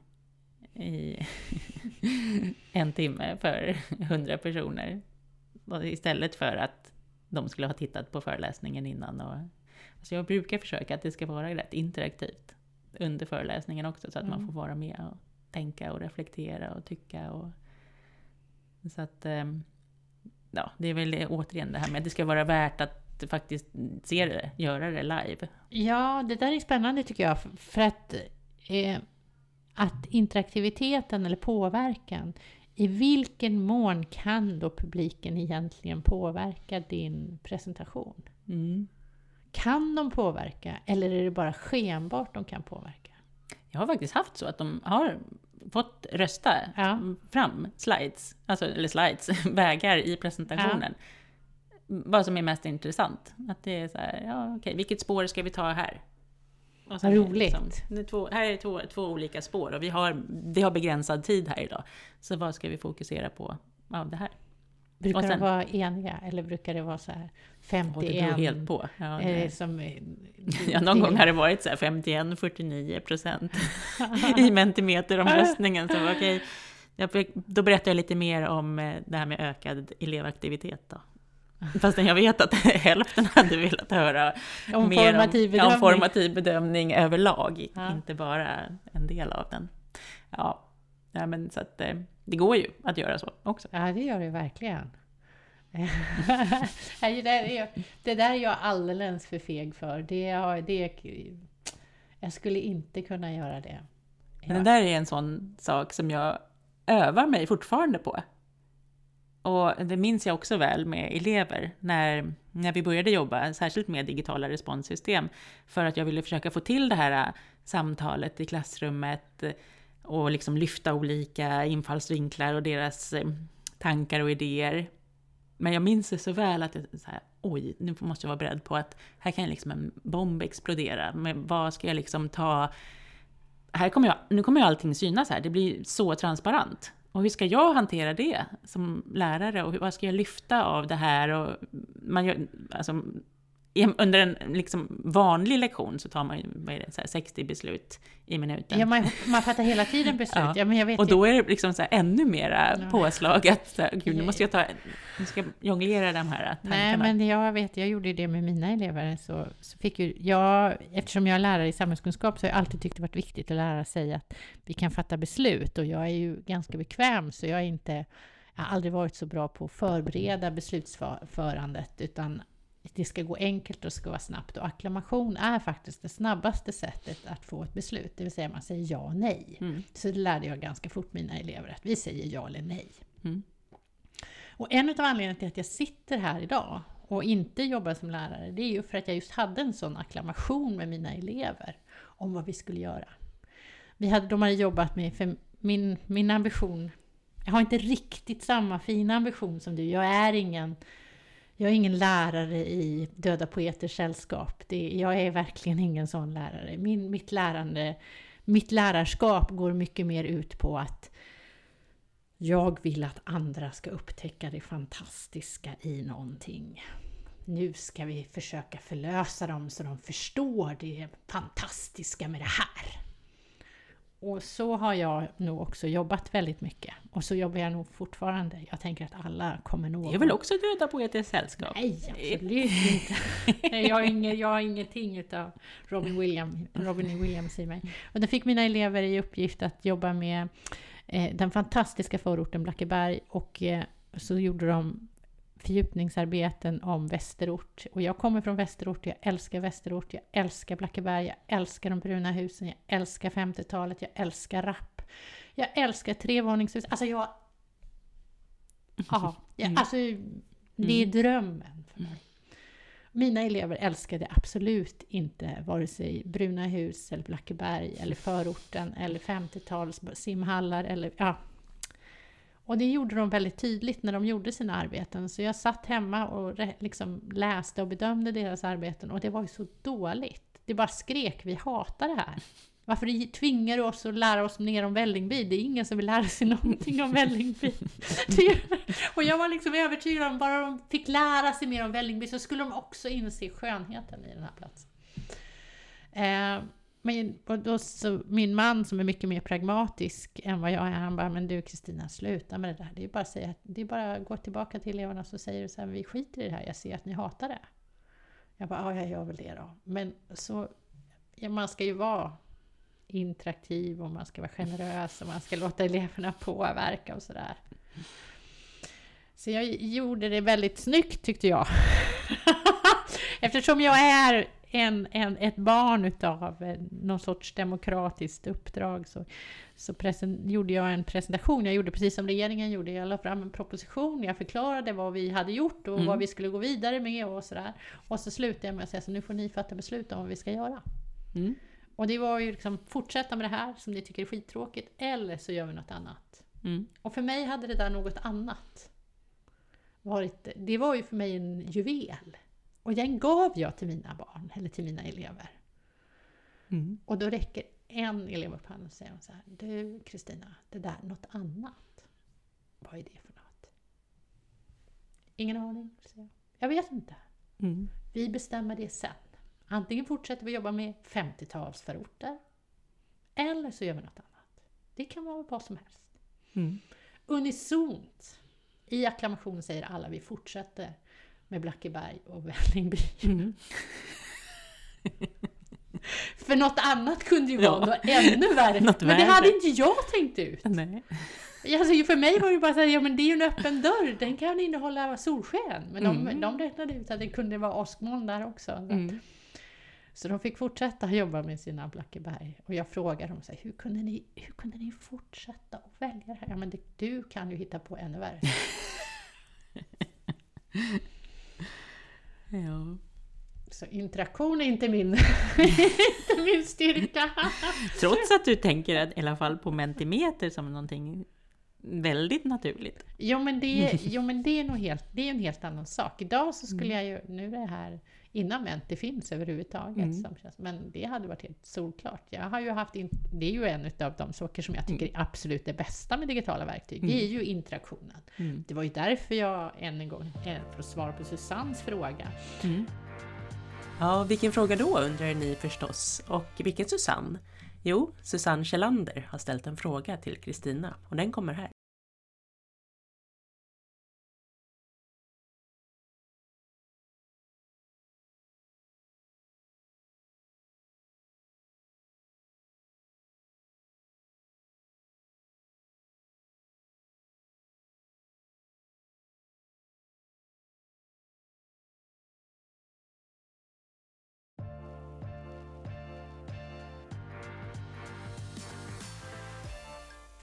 i en timme för hundra personer. Istället för att de skulle ha tittat på föreläsningen innan. Och, alltså jag brukar försöka att det ska vara rätt interaktivt under föreläsningen också, så att man
Mm.
får vara med och tänka och reflektera och tycka. Och, så att, ehm, ja, det är väl återigen det här med att det ska vara värt att faktiskt se det, göra det live.
Ja, det där är spännande tycker jag. För att, eh, att interaktiviteten eller påverkan, i vilken mån kan då publiken egentligen påverka din presentation?
Mm.
Kan de påverka eller är det bara skenbart de kan påverka?
Jag har faktiskt haft så att de har fått rösta
Ja.
fram slides, alltså, eller slides, vägar i presentationen. Vad som är mest intressant. Att det är så här, ja okej, vilket spår ska vi ta här? Och
Vad roligt.
är två, här är två, två olika spår och vi har, vi har begränsad tid här idag. Så vad ska vi fokusera på av det här?
Brukar
sen-
de vara eniga eller brukar det vara så här
Och
51?
det beror helt på. Ja, det,
som, eh,
ja, någon gång har det varit så här 51-49 procent i mentimeteromröstningen. Så okej, jag- då berättar jag lite mer om eh, det här med ökad elevaktivitet då. Fastän jag vet att hälften hade velat höra mer om,
bedömning.
om formativ bedömning överlag,
Ja.
inte bara en del av den. Ja, ja men så att eh, det går ju att göra så också.
Ja, det gör det verkligen. Det, där är, det där är jag alldeles för feg för. Det, har- det, jag skulle inte kunna göra det.
Men det där är en sån sak som jag övar mig fortfarande på. Och det minns jag också väl med elever när, när vi började jobba, särskilt med digitala responssystem, för att jag ville försöka få till det här äh, samtalet i klassrummet eh, och liksom lyfta olika infallsvinklar och deras eh, tankar och idéer. Men jag minns det så väl att jag så här, oj, nu måste jag vara beredd på att här kan liksom en bomb explodera. Men vad ska jag liksom ta här kommer jag, nu kommer ju allting synas här, det blir så transparent. Och hur ska jag hantera det som lärare och vad ska jag lyfta av det här? Och man gör, alltså, under en liksom, vanlig lektion så tar man vad är det, så här, 60 beslut i minuten.
Ja, man, man fattar hela tiden beslut.
Ja.
Ja. men jag vet
och då är det liksom så ännu mera
Ja.
påslag att så här, gud, nu måste jag ta, nu ska jag jonglera de här tankarna.
Nej, men jag vet, jag gjorde det med mina elever. Så, så fick ju, jag, eftersom jag är lärare i samhällskunskap så har jag alltid tyckt det varit viktigt att lära sig att vi kan fatta beslut. Och jag är ju ganska bekväm, så jag är inte... Jag har aldrig varit så bra på att förbereda beslutsförandet, utan det ska gå enkelt och det ska vara snabbt. Och acklamation är faktiskt det snabbaste sättet att få ett beslut, det vill säga man säger ja och nej.
Mm.
Så det lärde jag ganska fort mina elever, att vi säger ja eller nej.
Mm.
Och en av anledningarna till att jag sitter här idag och inte jobbar som lärare, det är ju för att jag just hade en sån acklamation med mina elever om vad vi skulle göra. Vi hade, de hade jobbat med, för min, min ambition, jag har inte riktigt samma fina ambition som du, jag är ingen jag är ingen lärare i Döda Poeters Sällskap. Det, jag är verkligen ingen sån lärare. Min, mitt, lärande, mitt lärarskap går mycket mer ut på att jag vill att andra ska upptäcka det fantastiska i någonting. Nu ska vi försöka förlösa dem så de förstår det fantastiska med det här. Och så har jag nog också jobbat väldigt mycket. Och så jobbar jag nog fortfarande. Jag tänker att alla kommer nog...
Det är väl också Döda Poeters Sällskap?
Nej, absolut inte. Nej, jag, har inget, jag har ingenting utav Robin, William, Robin Williams i mig. Och då fick mina elever i uppgift att jobba med eh, den fantastiska förorten Blackeberg och eh, så gjorde de fördjupningsarbeten om Västerort. Och jag kommer från Västerort, jag älskar Västerort, jag älskar Blackeberg, jag älskar de bruna husen, jag älskar 50-talet, jag älskar rapp. Jag älskar trevåningshus. Alltså jag... Ja, jag,
Mm.
alltså det är drömmen för mig. Mina elever älskade absolut inte vare sig bruna hus eller Blackeberg eller förorten eller 50-tals simhallar eller ja. Och det gjorde de väldigt tydligt när de gjorde sina arbeten. Så jag satt hemma och liksom läste och bedömde deras arbeten och det var ju så dåligt. Det bara skrek, vi hatar det här. Varför tvingar du oss att lära oss mer om Vällingby? Det är ingen som vill lära sig någonting om Vällingby. Och jag var liksom övertygad om bara de fick lära sig mer om Vällingby så skulle de också inse skönheten i den här platsen. Eh, men och då så, min man som är mycket mer pragmatisk än vad jag är, han bara, men du Kristina, sluta med det där. Det är bara att säga, det är bara att gå tillbaka till eleverna och så säger du så här, vi skiter i det här, jag ser att ni hatar det. Jag bara, ja jag gör väl det då. Men så, ja, man ska ju vara interaktiv och man ska vara generös och man ska låta eleverna påverka och sådär. Så jag gjorde det väldigt snyggt tyckte jag. Eftersom jag är en, en, ett barn utav eh, någon sorts demokratiskt uppdrag så, så presen, gjorde jag en presentation. Jag gjorde precis som regeringen gjorde. Jag la fram en proposition. Jag förklarade vad vi hade gjort och
Mm.
vad vi skulle gå vidare med och sådär. Och så slutade jag med att säga så nu får ni fatta beslut om vad vi ska göra.
Mm.
Och det var ju liksom fortsätta med det här som ni tycker är skittråkigt eller så gör vi något annat.
Mm.
Och för mig hade det där något annat varit, det var ju för mig en juvel. Och den gav jag till mina barn, eller till mina elever.
Mm.
Och då räcker en elev upp handen och säger så här, du Kristina, det där är något annat. Vad är det för något? Ingen aning, säger jag. Jag vet inte.
Mm.
Vi bestämmer det sen. Antingen fortsätter vi jobba med 50-talsförorter eller så gör vi något annat. Det kan vara vad som helst.
Mm.
Unisont i acklamationen säger alla vi fortsätter med Blackeberg och Vällingby.
Mm.
För något annat kunde ju
Ja.
vara något ännu värre.
Något
men det
värre.
hade inte jag tänkt ut.
Nej.
Alltså, för mig var det bara så här, ja men det är ju en öppen dörr, den kan innehålla solsken. Men de,
Mm.
de räknade ut att det kunde vara åskmoln där också.
Mm.
Så de fick fortsätta jobba med sina Blackeberg. Och jag frågade dem så här, hur kunde ni, hur kunde ni fortsätta att välja det här? Ja men det, du kan ju hitta på ännu värre.
Ja.
Så interaktion är inte min, inte min styrka.
Trots att du tänker att, i alla fall på mentimeter som någonting väldigt naturligt.
Jo men det, jo, men det är nog helt, det är en helt annan sak. Idag så skulle jag ju, nu är det här innan Menti finns överhuvudtaget,
Mm.
som känns, men det hade varit helt solklart. Jag har ju haft, in, det är ju en av de saker som jag tycker är absolut det bästa med digitala verktyg, det är ju interaktionen.
Mm.
Det var ju därför jag än en gång, eh, för att svara på Susannes fråga,
Mm.
Ja, vilken fråga då undrar ni förstås. Och vilken Susanne? Jo, Susanne Kjellander har ställt en fråga till Kristina och den kommer här.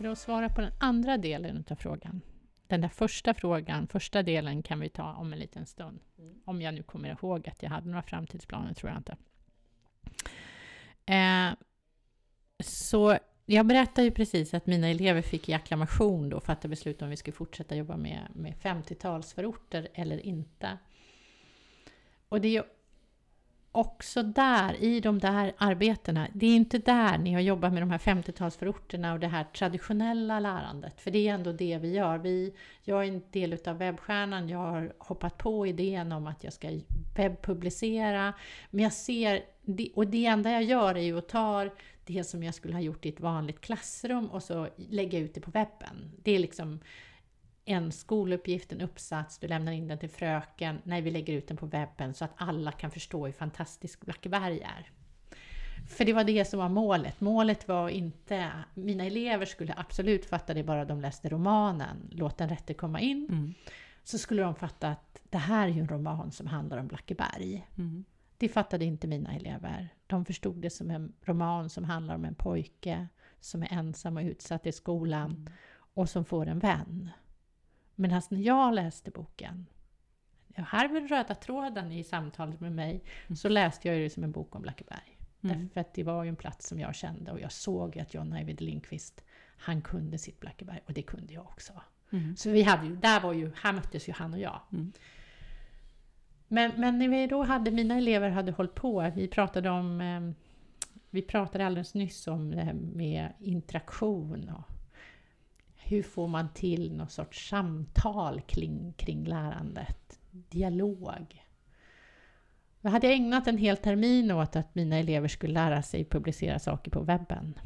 För att svara på den andra delen av frågan. Den där första frågan, första delen kan vi ta om en liten stund. Mm. Om jag nu kommer ihåg att jag hade några framtidsplaner, tror jag inte. Eh, så jag berättade ju precis att mina elever fick i acklamation då fatta beslut om vi skulle fortsätta jobba med, med 50-talsförorter eller inte. Och det är också där, i de där arbetena, det är inte där ni har jobbat med de här 50-talsförorterna och det här traditionella lärandet, för det är ändå det vi gör. Vi, jag är en del av webbstjärnan, jag har hoppat på idén om att jag ska webbpublicera, men jag ser, och det enda jag gör är ju att ta det som jag skulle ha gjort i ett vanligt klassrum och så lägga ut det på webben. Det är liksom en skoluppgift, en uppsats, du lämnar in den till fröken, nej vi lägger ut den på webben så att alla kan förstå hur fantastisk Blackeberg är. För det var det som var målet. Målet var inte, mina elever skulle absolut fatta det bara de läste romanen, Låt den rätte komma in. Mm. Så skulle de fatta att det här är ju en roman som handlar om Blackeberg. Mm. Det fattade inte mina elever. De förstod det som en roman som handlar om en pojke som är ensam och utsatt i skolan mm. och som får en vän. Medan när jag läste boken, här är den röda tråden i samtalet med mig, mm. så läste jag det som en bok om Blackeberg. Mm. Därför att det var ju en plats som jag kände och jag såg att John Ajvide Lindqvist, han kunde sitt Blackeberg och det kunde jag också. Mm. Så vi hade ju, där var ju, här möttes ju han och jag. Mm. Men, men när vi då hade, mina elever hade hållit på, vi pratade om, eh, vi pratade alldeles nyss om det här med interaktion och hur får man till någon sorts samtal kring, kring lärandet? Dialog. Jag hade ägnat en hel termin åt att mina elever skulle lära sig publicera saker på webben.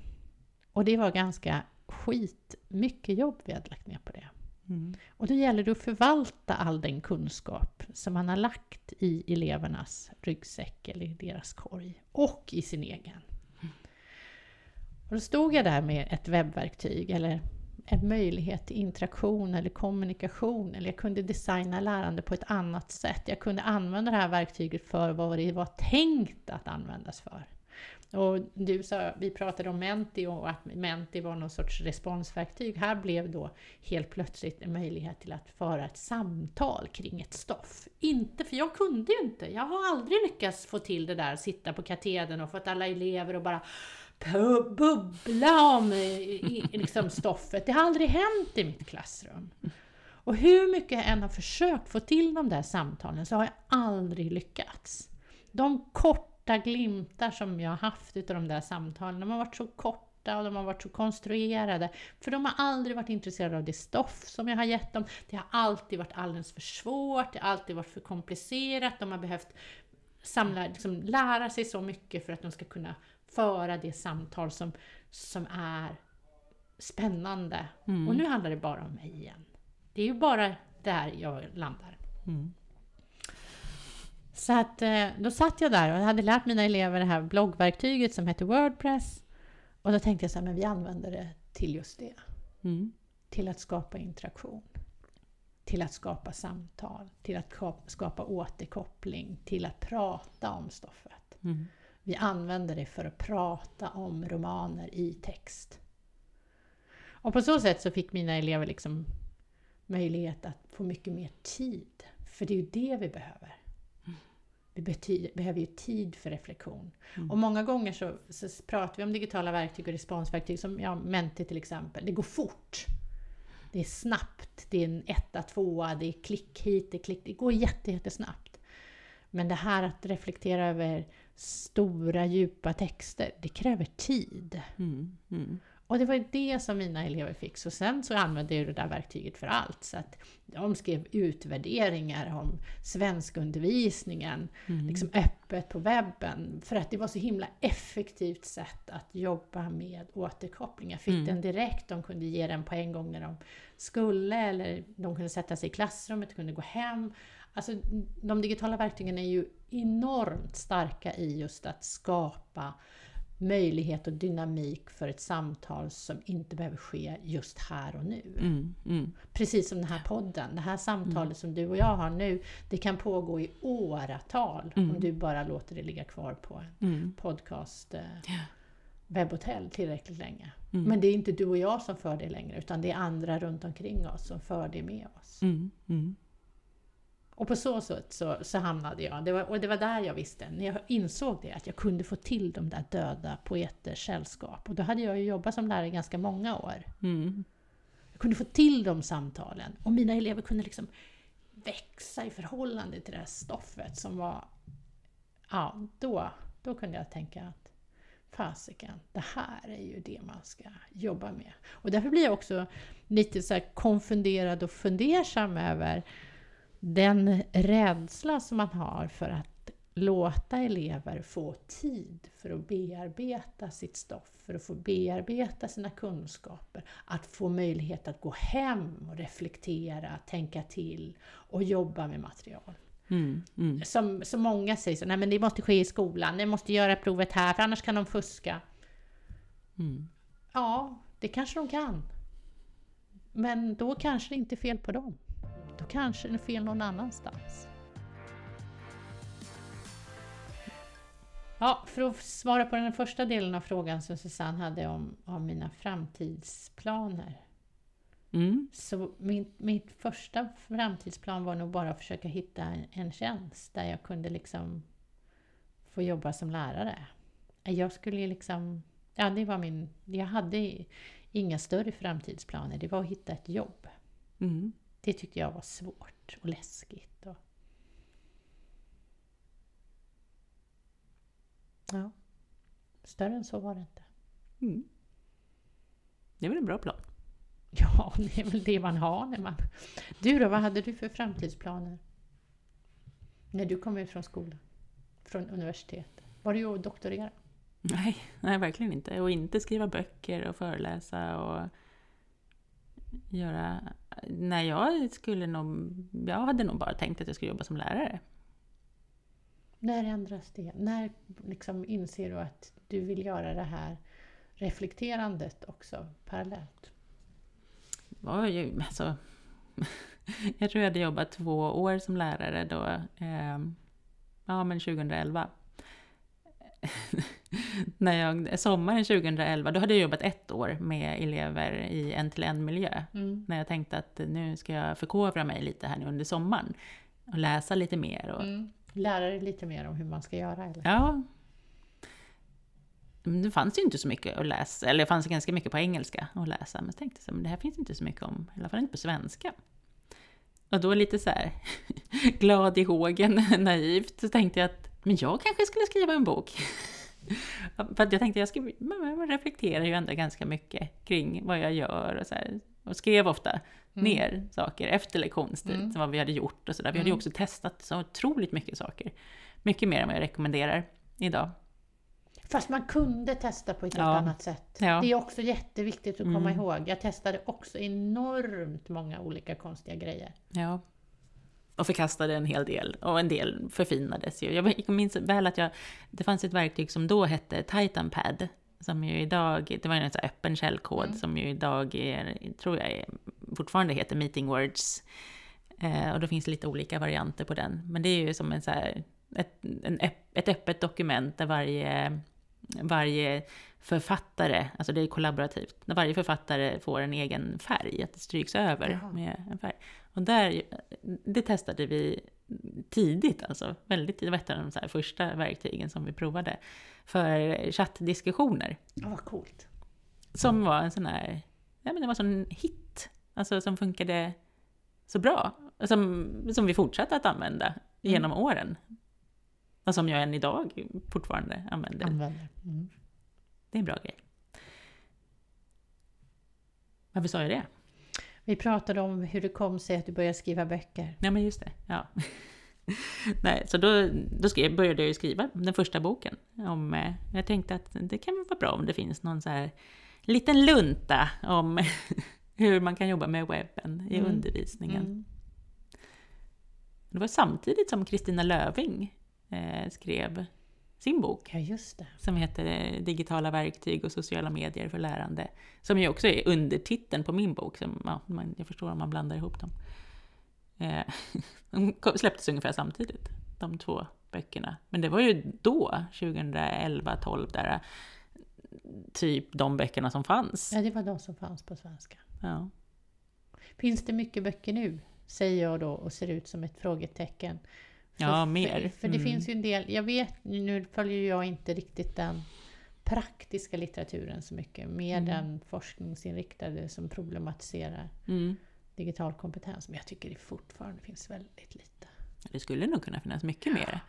Och det var ganska skit mycket jobb vi hade lagt ner på det. Mm. Och då gäller det att förvalta all den kunskap som man har lagt i elevernas ryggsäck eller i deras korg och i sin egen. Mm. Och då stod jag där med ett webbverktyg, eller en möjlighet till interaktion eller kommunikation. Eller jag kunde designa lärande på ett annat sätt. Jag kunde använda det här verktyget för vad det var tänkt att användas för. Och du sa, vi pratade om Menti och att Menti var någon sorts responsverktyg. Här blev då helt plötsligt en möjlighet till att föra ett samtal kring ett stoff. Inte, för jag kunde ju inte. Jag har aldrig lyckats få till det där, sitta på katedern och fått alla elever och bara bubbla om liksom, stoffet. Det har aldrig hänt i mitt klassrum. Och hur mycket jag än har försökt få till de där samtalen så har jag aldrig lyckats. De korta glimtar som jag har haft utav de där samtalen, de har varit så korta och de har varit så konstruerade. För de har aldrig varit intresserade av det stoff som jag har gett dem. Det har alltid varit alldeles för svårt, det har alltid varit för komplicerat. De har behövt samla, liksom, lära sig så mycket för att de ska kunna föra det samtal som, som är spännande. Mm. Och nu handlar det bara om mig igen. Det är ju bara där jag landar. Mm. Så att eh, då satt jag där och hade lärt mina elever det här bloggverktyget som heter Wordpress. Och då tänkte jag så här, men vi använder det till just det. Mm. Till att skapa interaktion. Till att skapa samtal, till att skapa återkoppling, till att prata om stoffet. Mm. Vi använder det för att prata om romaner i text. Och på så sätt så fick mina elever liksom möjlighet att få mycket mer tid. För det är ju det vi behöver. Vi betyder, behöver ju tid för reflektion. Mm. Och många gånger så, så, pratar vi om digitala verktyg och responsverktyg, som ja, Menti till exempel. Det går fort. Det är snabbt, det är en etta, tvåa, det är klick hit, det är klick... Det går jättesnabbt. Men det här att reflektera över stora djupa texter, det kräver tid. Mm, mm. Och det var det som mina elever fick. Så sen så använde jag det där verktyget för allt. Så att de skrev utvärderingar om svenskundervisningen
Mm.
liksom öppet på webben. För att det var så himla effektivt sätt att jobba med återkoppling. Jag fick
Mm.
den direkt, de kunde ge den på en gång när de skulle, eller de kunde sätta sig i klassrummet, kunde gå hem. Alltså, de digitala verktygen är ju enormt starka i just att skapa möjlighet och dynamik för ett samtal som inte behöver ske just här och nu.
Mm, mm,
Precis som den här podden. Det här samtalet som du och jag har nu, det kan pågå i åratal
Mm.
om du bara låter det ligga kvar på en
mm,
podcast
Ja.
webbhotell tillräckligt länge.
Mm.
Men det är inte du och jag som för det längre, utan det är andra runt omkring oss som för det med oss. Och på så sätt så, så hamnade jag, det var, och det var där jag visste, när jag insåg det, att jag kunde få till de där döda poeters sällskap. Och då hade jag ju jobbat som lärare ganska många år.
Mm.
Jag kunde få till de samtalen och mina elever kunde liksom växa i förhållande till det här stoffet som var... Ja, då, då kunde jag tänka att fasiken, det här är ju det man ska jobba med. Och därför blir jag också lite så konfunderad och fundersam över den rädsla som man har för att låta elever få tid för att bearbeta sitt stoff, för att få bearbeta sina kunskaper, att få möjlighet att gå hem och reflektera, tänka till och jobba med material.
Mm, mm,
Som, som många säger, så, nej men det måste ske i skolan, ni måste göra provet här för annars kan de fuska.
mm.
Ja, det kanske de kan. Men då kanske det inte är fel på dem. Kanske är fel någon annanstans. Ja, för att svara på den första delen av frågan som Susanne hade om, om mina framtidsplaner.
Mm.
Så min, mitt första framtidsplan var nog bara att försöka hitta en, en tjänst där jag kunde liksom få jobba som lärare. Jag skulle liksom, ja det var min, jag hade inga större framtidsplaner, det var att hitta ett jobb.
Mm.
Det tyckte jag var svårt och läskigt. Och... Ja, större än så var det inte.
Mm. Det är väl en bra plan?
Ja, det är väl det man har när man... Du då, vad hade du för framtidsplaner? När du kom ut från skolan? Från universitetet? Var du ju doktorera?
Nej, nej, verkligen inte. Och inte skriva böcker och föreläsa och göra... Nej, jag skulle nog... Jag hade nog bara tänkt att jag skulle jobba som lärare.
När ändras det? När liksom inser du att du vill göra det här reflekterandet också parallellt?
Det var ju, alltså, jag tror jag hade jobbat två år som lärare då. Eh, ja, men 2011. När jag, sommaren 2011, då hade jag jobbat ett år med elever i en-till-en-miljö.
Mm.
När jag tänkte att nu ska jag förkovra mig lite här nu under sommaren. Och läsa lite mer. Och,
Mm. Lära dig lite mer om hur man ska göra? Eller?
Ja. Men det fanns ju inte så mycket att läsa, eller det fanns ganska mycket på engelska att läsa. Men jag tänkte så, men det här finns inte så mycket om, i alla fall inte på svenska. Och då lite så här glad i hågen, naivt, så tänkte jag att men jag kanske skulle skriva en bok. För att jag tänkte jag man reflekterar ju ändå ganska mycket kring vad jag gör och så här, Och skrev ofta ner saker efter lektionstid,
Mm.
som vad vi hade gjort och sådär. Vi hade ju
Mm.
också testat så otroligt mycket saker. Mycket mer än vad jag rekommenderar idag.
Fast man kunde testa på ett helt
Ja.
annat sätt.
Ja.
Det är också jätteviktigt att komma
Mm.
ihåg. Jag testade också enormt många olika konstiga grejer.
Ja. Och förkastade en hel del, och en del förfinades ju. Jag minns väl att jag, det fanns ett verktyg som då hette Titanpad, som ju idag, det var en här öppen källkod,
Mm.
som ju idag är, tror jag är, fortfarande heter Meeting Words. Eh, och då finns lite olika varianter på den. Men det är ju som en så här, ett, en, ett öppet dokument där varje, varje författare, alltså det är kollaborativt, där varje författare får en egen färg, att det stryks över
Jaha.
med en färg. Och där, det testade vi tidigt, alltså väldigt tidigt, det var ett av de så första verktygen som vi provade, för chattdiskussioner.
Ja, vad coolt.
Som var en sån här, ja men det var sån hit, alltså som funkade så bra. Som, som vi fortsatte att använda genom åren. Och som jag än idag fortfarande använder.
Använder. Mm.
Det är en bra grej. Varför sa jag det?
Vi pratade om hur det kom sig att du började skriva böcker.
Ja, men just det. Ja. Nej, så då, då skrev, började jag ju skriva den första boken. Om, eh, jag tänkte att det kan vara bra om det finns någon så här liten lunta om hur man kan jobba med webben i
Mm.
undervisningen.
Mm.
Det var samtidigt som Kristina Löving eh, skrev sin bok
Ja, just det.
som heter eh, Digitala verktyg och sociala medier för lärande. Som ju också är undertiteln på min bok. Som, ja, man, jag förstår om man blandar ihop dem. Eh, de släpptes ungefär samtidigt, de två böckerna. Men det var ju då, 2011, 12 där, typ de böckerna som fanns.
Ja, det var de som fanns på svenska.
Ja.
Finns det mycket böcker nu? Säger jag då och ser ut som ett frågetecken.
Ja, mer.
För, för det
Mm.
finns ju en del, jag vet, nu följer jag inte riktigt den praktiska litteraturen så mycket, mer
Mm.
den forskningsinriktade som problematiserar
Mm.
digital kompetens. Men jag tycker det fortfarande finns väldigt lite.
Det skulle nog kunna finnas mycket mer.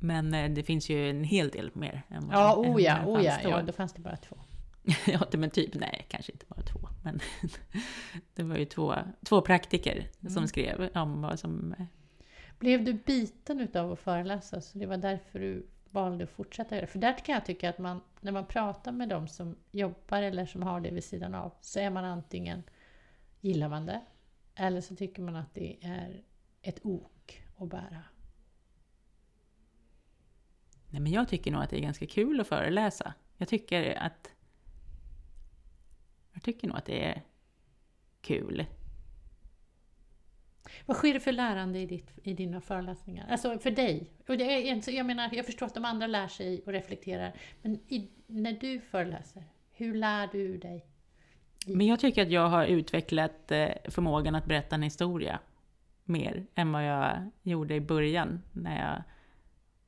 Men eh, det finns ju en hel del mer. Än vad,
Ja, oh ja, oh ja,
då.
ja, då fanns det bara två.
ja, men typ, nej, kanske inte bara två. Men det var ju två, två praktiker som
Mm.
skrev om vad som...
Blev du biten utav att föreläsa så det var därför du valde att fortsätta göra det? För där kan jag tycka att man, när man pratar med de som jobbar eller som har det vid sidan av, så är man antingen, gillar man det, eller så tycker man att det är ett ok att bära.
Nej, men jag tycker nog att det är ganska kul att föreläsa. Jag tycker att... Jag tycker nog att det är kul.
Vad sker det för lärande i, ditt, i dina föreläsningar? Alltså för dig? Och det är, jag menar, jag förstår att de andra lär sig och reflekterar, men i, när du föreläser, hur lär du dig?
Men jag tycker att jag har utvecklat eh, förmågan att berätta en historia mer än vad jag gjorde i början när jag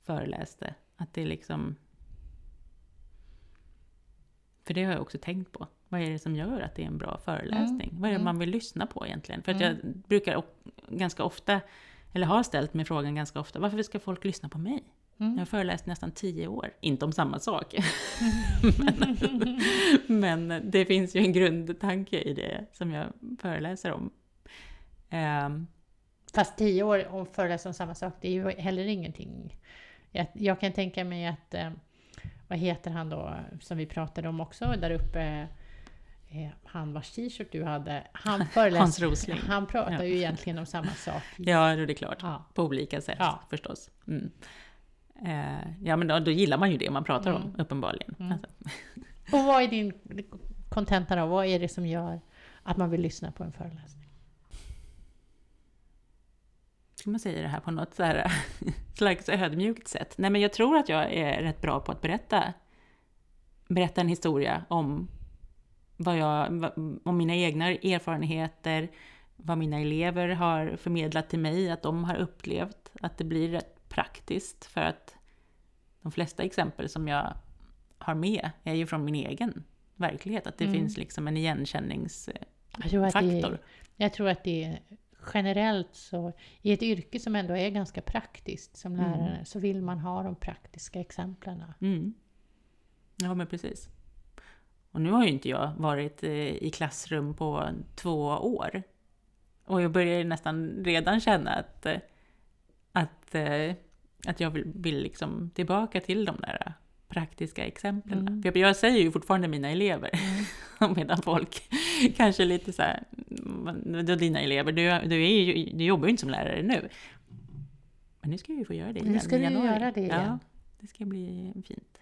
föreläste. Att det liksom... För det har jag också tänkt på. Vad är det som gör att det är en bra föreläsning?
Mm,
Vad är det
mm.
man vill lyssna på egentligen? För att
Mm.
jag brukar o- ganska ofta, eller har ställt mig frågan ganska ofta, varför ska folk lyssna på mig?
Mm.
Jag har föreläst nästan tio år, inte om samma sak. men, men det finns ju en grundtanke i det som jag föreläser om. Ehm,
Fast tio år och föreläsa om samma sak, det är ju heller ingenting. Jag, jag kan tänka mig att, eh, vad heter han då, som vi pratade om också där uppe, han vars t-shirt du hade, han
Hans Rosling.
han pratar
Ja.
ju egentligen om samma sak.
ja, det är klart.
Ja.
På olika sätt
Ja.
förstås. Mm. Eh, ja, men då, då gillar man ju det man pratar om,
Mm.
uppenbarligen.
Mm.
Alltså,
Och vad är din kontenta då? Vad är det som gör att man vill lyssna på en föreläsning?
ska man säga det här på något så här, slags ödmjukt sätt? Nej, men jag tror att jag är rätt bra på att berätta, berätta en historia om, vad jag, om mina egna erfarenheter, vad mina elever har förmedlat till mig, att de har upplevt, att det blir rätt praktiskt för att de flesta exempel som jag har med är ju från min egen verklighet, att det
Mm.
finns liksom en igenkänningsfaktor.
Jag tror, att det jag tror att det generellt så, i ett yrke som ändå är ganska praktiskt som
Mm.
lärare, så vill man ha de praktiska exemplen.
Mm. Ja, men precis. Och nu har ju inte jag varit eh, i klassrum på två år. Och jag börjar ju nästan redan känna att, eh, att, eh, att jag vill, vill liksom tillbaka till de där praktiska exemplen.
Mm.
För jag säger ju fortfarande mina elever, medan folk kanske lite så här, "Men då dina elever, du, du, är ju, du jobbar ju inte som lärare nu. Men nu ska jag ju få göra det
Nu
igen
ska
i
du göra det
Ja,
igen.
det ska bli fint.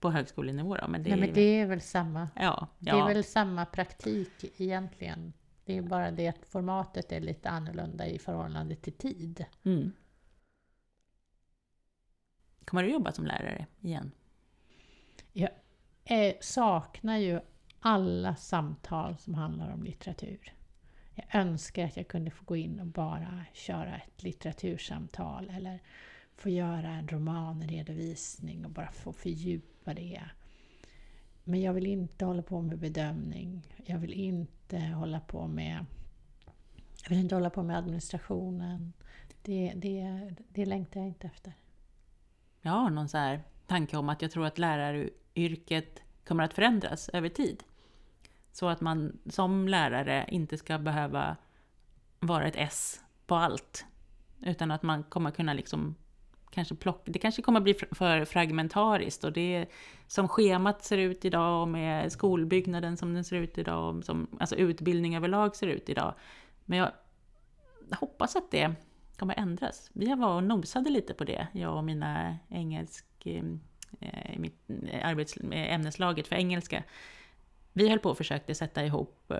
På högskolenivå då, men det,
Nej,
är,
men det är väl samma.
ja,
Det
ja,
är väl samma praktik egentligen. Det är bara det att formatet är lite annorlunda i förhållande till tid.
Mm. Kommer du jobba som lärare igen?
eh, saknar ju alla samtal som handlar om litteratur. Jag önskar att jag kunde få gå in och bara köra ett litteratursamtal eller få göra en romanredovisning och bara få fördjupa det. Men jag vill inte hålla på med bedömning. Jag vill inte hålla på med jag vill inte hålla på med administrationen. Det, det, det längtar jag inte efter.
Jag har någon så här tanke om att jag tror att läraryrket kommer att förändras över tid. Så att man som lärare inte ska behöva vara ett S på allt. Utan att man kommer kunna liksom kanske plocka, det kanske kommer bli för fragmentariskt och det som schemat ser ut idag och med skolbyggnaden som den ser ut idag och som alltså utbildning överlag ser ut idag. Men jag hoppas att det kommer ändras. Vi har varit och nosade lite på det, jag och mina engelsk, eh, mitt arbets, ämneslaget för engelska. Vi höll på och försökte sätta ihop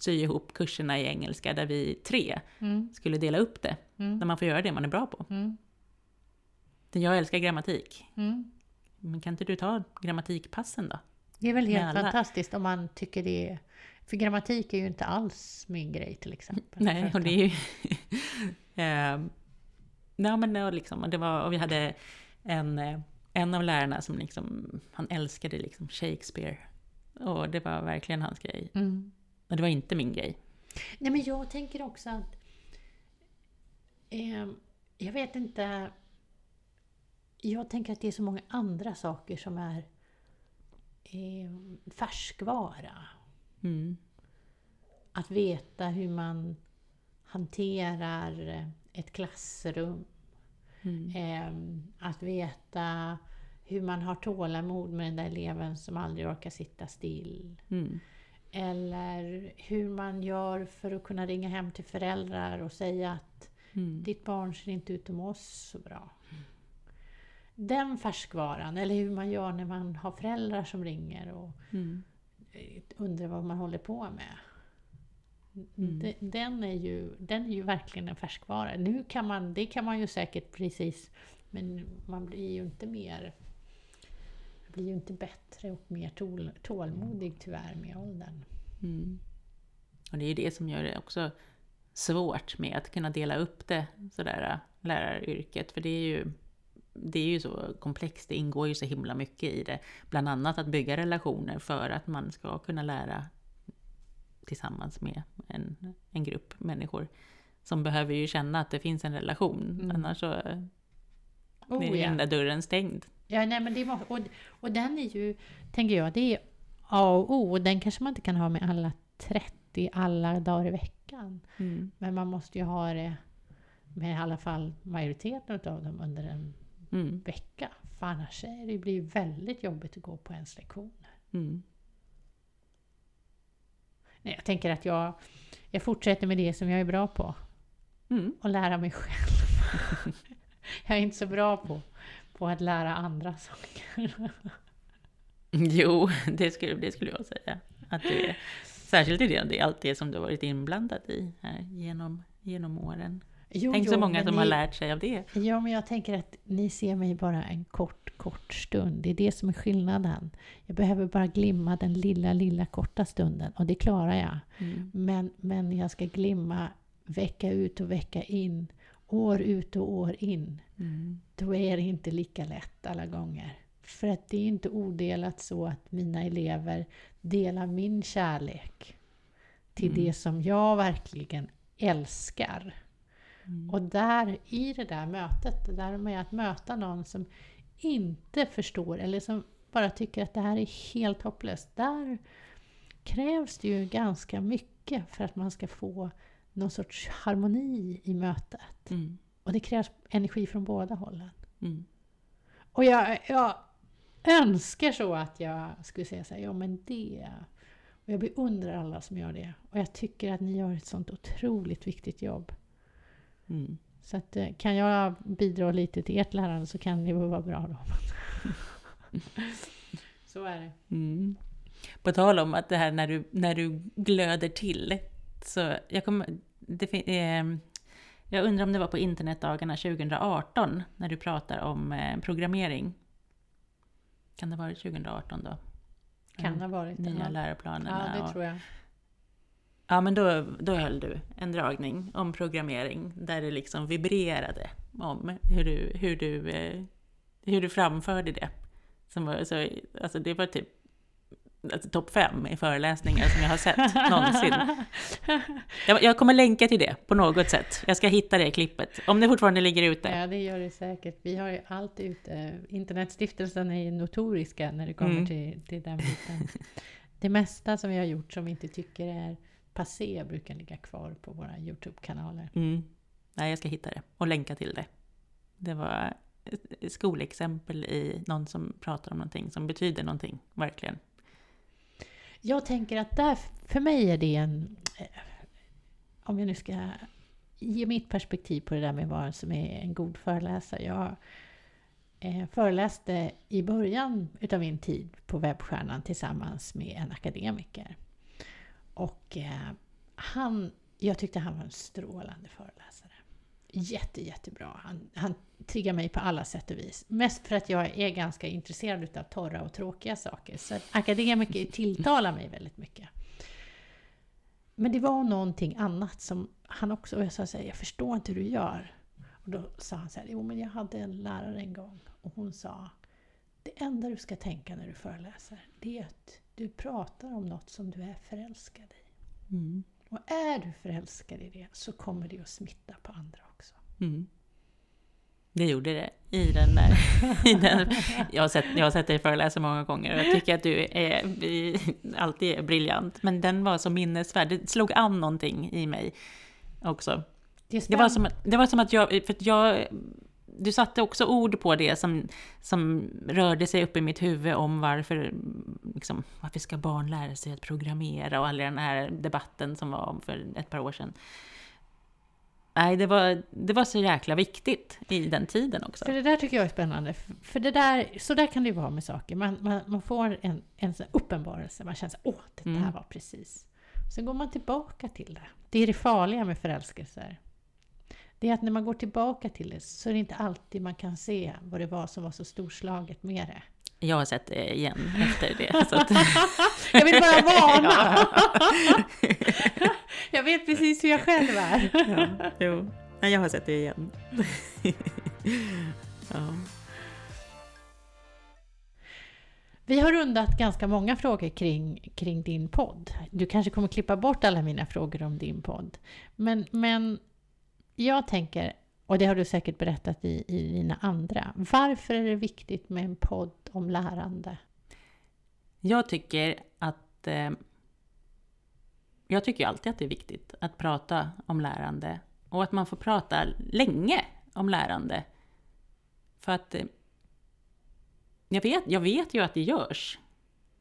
sy ihop kurserna i engelska där vi tre mm. skulle dela upp det. Mm. Där man får göra det man är bra på. Mm. Jag älskar grammatik. Mm. Men kan inte du ta grammatikpassen då?
Det är väl helt fantastiskt om man tycker det är... För grammatik är ju inte alls min grej till exempel.
Nej, och det är ju... eh, nej, men det, liksom, det var, och vi hade en, eh, en av lärarna som liksom, han älskade liksom Shakespeare. Och det var verkligen hans grej. Mm. Och det var inte min grej.
Nej, men jag tänker också att... Eh, jag vet inte jag tänker att det är så många andra saker som är eh, färskvara. Mm. Att veta hur man hanterar ett klassrum. Mm. Eh, att veta hur man har tålamod med den där eleven som aldrig orkar sitta still. Mm. Eller hur man gör för att kunna ringa hem till föräldrar och säga att mm. ditt barn ser inte ut att må så bra den färskvaran, eller hur man gör när man har föräldrar som ringer och mm. undrar vad man håller på med. Mm. Den, är ju, den är ju verkligen en färskvara. Nu kan man, det kan man ju säkert precis, men man blir ju inte mer blir ju inte bättre och mer tål, tålmodig tyvärr med åldern. Mm.
Och det är ju det som gör det också svårt med att kunna dela upp det sådär, läraryrket. För det är ju det är ju så komplext, det ingår ju så himla mycket i det. Bland annat att bygga relationer för att man ska kunna lära tillsammans med en, en grupp människor. Som behöver ju känna att det finns en relation, mm. annars så oh, är ja. den där dörren stängd.
Ja, nej, men det är, och, och den är ju, tänker jag, det är A och O. Och den kanske man inte kan ha med alla 30 alla dagar i veckan. Mm. Men man måste ju ha det med i alla fall majoriteten av dem under en mm. vecka. För annars det blir det väldigt jobbigt att gå på ens lektioner. Mm. Nej, jag tänker att jag, jag fortsätter med det som jag är bra på. Mm. Och lära mig själv. jag är inte så bra på, på att lära andra saker.
jo, det skulle, det skulle jag säga. Att det, särskilt i det, det är allt det som du har varit inblandad i här genom, genom åren. Jo, Tänk jo, så många som ni, har lärt sig av det.
Ja, men jag tänker att ni ser mig bara en kort, kort stund. Det är det som är skillnaden. Jag behöver bara glimma den lilla, lilla korta stunden och det klarar jag. Mm. Men, men jag ska glimma vecka ut och vecka in, år ut och år in. Mm. Då är det inte lika lätt alla gånger. För att det är inte odelat så att mina elever delar min kärlek till mm. det som jag verkligen älskar. Mm. Och där, i det där mötet, det där med att möta någon som inte förstår eller som bara tycker att det här är helt hopplöst. Där krävs det ju ganska mycket för att man ska få någon sorts harmoni i mötet. Mm. Och det krävs energi från båda hållen. Mm. Och jag, jag önskar så att jag skulle säga så här, ja men det... Och jag beundrar alla som gör det. Och jag tycker att ni gör ett sånt otroligt viktigt jobb. Mm. Så att, eh, kan jag bidra lite till ert lärande så kan det vara bra då. så är det. Mm.
På tal om att det här när du, när du glöder till. Så jag, kom, det, eh, jag undrar om det var på internetdagarna 2018 när du pratar om eh, programmering. Kan det ha varit 2018 då?
Kan ha varit
Nya ja. läroplanerna.
Ja, det tror jag.
Ja, men då, då höll du en dragning om programmering där det liksom vibrerade om hur du, hur du, eh, hur du framförde det. Som var, så, alltså det var typ topp fem i föreläsningar som jag har sett någonsin. Jag, jag kommer länka till det på något sätt. Jag ska hitta det klippet, om det fortfarande ligger ute.
Ja, det gör det säkert. Vi har ju allt ute. Internetstiftelsen är ju notoriska när det kommer
Mm.
till, till den biten. Det mesta som vi har gjort som vi inte tycker är passé brukar ligga kvar på våra Youtube-kanaler.
Mm. Nej, jag ska hitta det och länka till det. Det var ett skolexempel i någon som pratar om någonting som betyder någonting, verkligen.
Jag tänker att där, för mig är det en... eh, Om jag nu ska ge mitt perspektiv på det där med vad som är en god föreläsare. Jag eh, föreläste i början utav min tid på Webbstjärnan tillsammans med en akademiker. Och eh, han, jag tyckte han var en strålande föreläsare. Jätte, jättebra. Han, han triggar mig på alla sätt och vis. Mest för att jag är ganska intresserad utav torra och tråkiga saker. Så akademiker tilltalar mig väldigt mycket. Men det var någonting annat som han också, och jag sa så här, jag förstår inte hur du gör. Och då sa han så här, jo men jag hade en lärare en gång och hon sa, det enda du ska tänka när du föreläser, det är att du pratar om något som du är förälskad i.
Mm.
Och är du förälskad i det så kommer det att smitta på andra också.
Mm. Det gjorde det i den där... I den, jag, har sett, jag har sett dig föreläsa många gånger och jag tycker att du är, alltid är briljant. Men den var så minnesvärd, det slog an någonting i mig också.
Det,
Det var som, det var som att jag, för att jag, du satte också ord på det som, som rörde sig upp i mitt huvud om varför, liksom, varför ska barn lära sig att programmera och all den här debatten som var för ett par år sedan. Nej, det var, det var så jäkla viktigt i den tiden också.
För det där tycker jag är spännande. För det där, så där kan det ju vara med saker. Man, man, man får en, en uppenbarelse. Man känner här, åh, det där
Mm.
var precis. Sen går man tillbaka till det. Det är det farliga med förälskelser. Det är att när man går tillbaka till det så är det inte alltid man kan se vad det var som var så storslaget med det.
Jag har sett det igen efter det. Så att,
Jag vill bara varna! jag vet precis hur jag själv är.
ja, jo. Nej, jag har sett det igen. ja.
Vi har rundat ganska många frågor kring, kring din podd. Du kanske kommer klippa bort alla mina frågor om din podd. Men, men jag tänker, och det har du säkert berättat i, i dina andra. Varför är det viktigt med en podd om lärande?
Jag tycker att... Eh, jag tycker ju alltid att det är viktigt att prata om lärande. Och att man får prata länge om lärande. För att... Eh, jag, vet, jag vet ju att det görs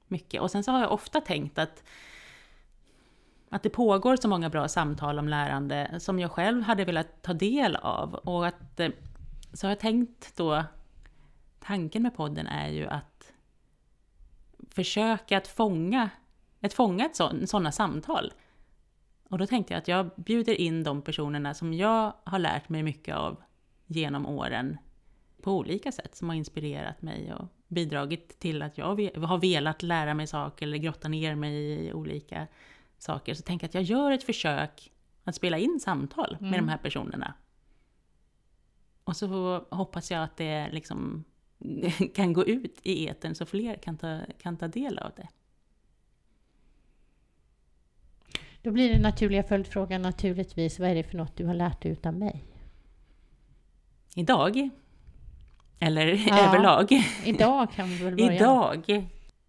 mycket. Och sen så har jag ofta tänkt att att det pågår så många bra samtal om lärande som jag själv hade velat ta del av. Och att, eh, så har jag tänkt då, tanken med podden är ju att försöka att fånga, att fånga ett sån, sådana samtal. Och då tänkte jag att jag bjuder in de personerna som jag har lärt mig mycket av genom åren på olika sätt, som har inspirerat mig och bidragit till att jag har velat lära mig saker eller grotta ner mig i olika saker. Så tänk att jag gör ett försök att spela in samtal med
Mm.
de här personerna. Och så hoppas jag att det liksom kan gå ut i etern så fler kan ta, kan ta del av det.
Då blir den naturliga följdfrågan naturligtvis, vad är det för något du har lärt dig utav mig?
Idag. Eller
Ja.
överlag.
Idag kan vi väl börja?
Idag.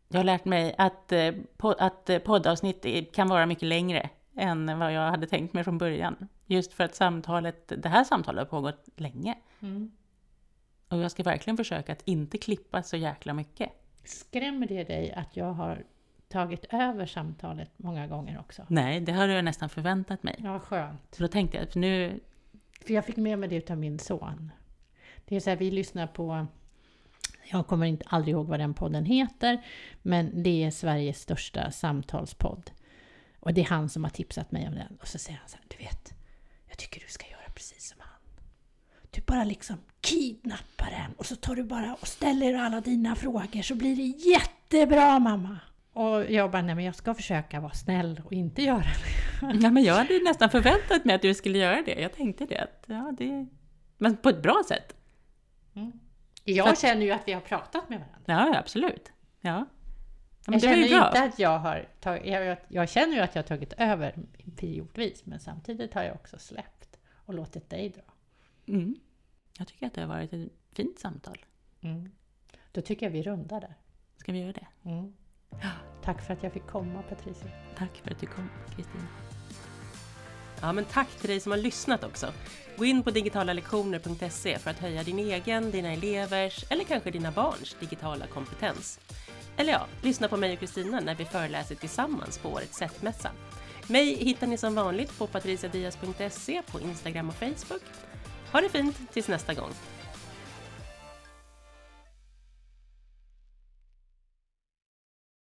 Jag har lärt mig att, eh, att eh, poddavsnitt kan vara mycket längre än vad jag hade tänkt mig från början. Just för att samtalet, det här samtalet har pågått länge.
Mm.
Och jag ska verkligen försöka att inte klippa så jäkla mycket.
Skrämmer det dig att jag har tagit över samtalet många gånger också?
Nej, det har jag nästan förväntat mig.
Ja, skönt.
Så då tänkte jag, för nu...
För jag fick med mig det utav min son. Det är så här, vi lyssnar på, jag kommer inte aldrig ihåg vad den podden heter, men det är Sveriges största samtalspodd. Och det är han som har tipsat mig om den. Och så säger han så här, du vet, jag tycker du ska göra precis som han. Du bara liksom kidnappar den och så tar du bara och ställer alla dina frågor så blir det jättebra mamma. Och jag bara, nej men jag ska försöka vara snäll och inte göra det.
Ja, men jag hade nästan förväntat mig att du skulle göra det. Jag tänkte det. Att, ja, det... Men på ett bra sätt.
Jag känner ju att vi har pratat med varandra.
Ja, absolut. Ja. men
jag
det
känner
ju bra.
inte att jag har tagit, jag, jag, jag känner ju att jag har tagit över periodvis, men samtidigt har jag också släppt och låtit dig dra.
Mm. Jag tycker att det har varit ett fint samtal.
Mm. Då tycker jag vi rundar där.
Ska vi göra det?
Mm. Tack för att jag fick komma Patricia.
Tack för att du kom, Kristina.
Ja, men tack till dig som har lyssnat också. Gå in på digitalalektioner.se för att höja din egen, dina elevers eller kanske dina barns digitala kompetens. Eller ja, lyssna på mig och Kristina när vi föreläser tillsammans på årets SET-mässa. Mig hittar ni som vanligt på patriciadias.se på Instagram och Facebook. Ha det fint tills nästa gång!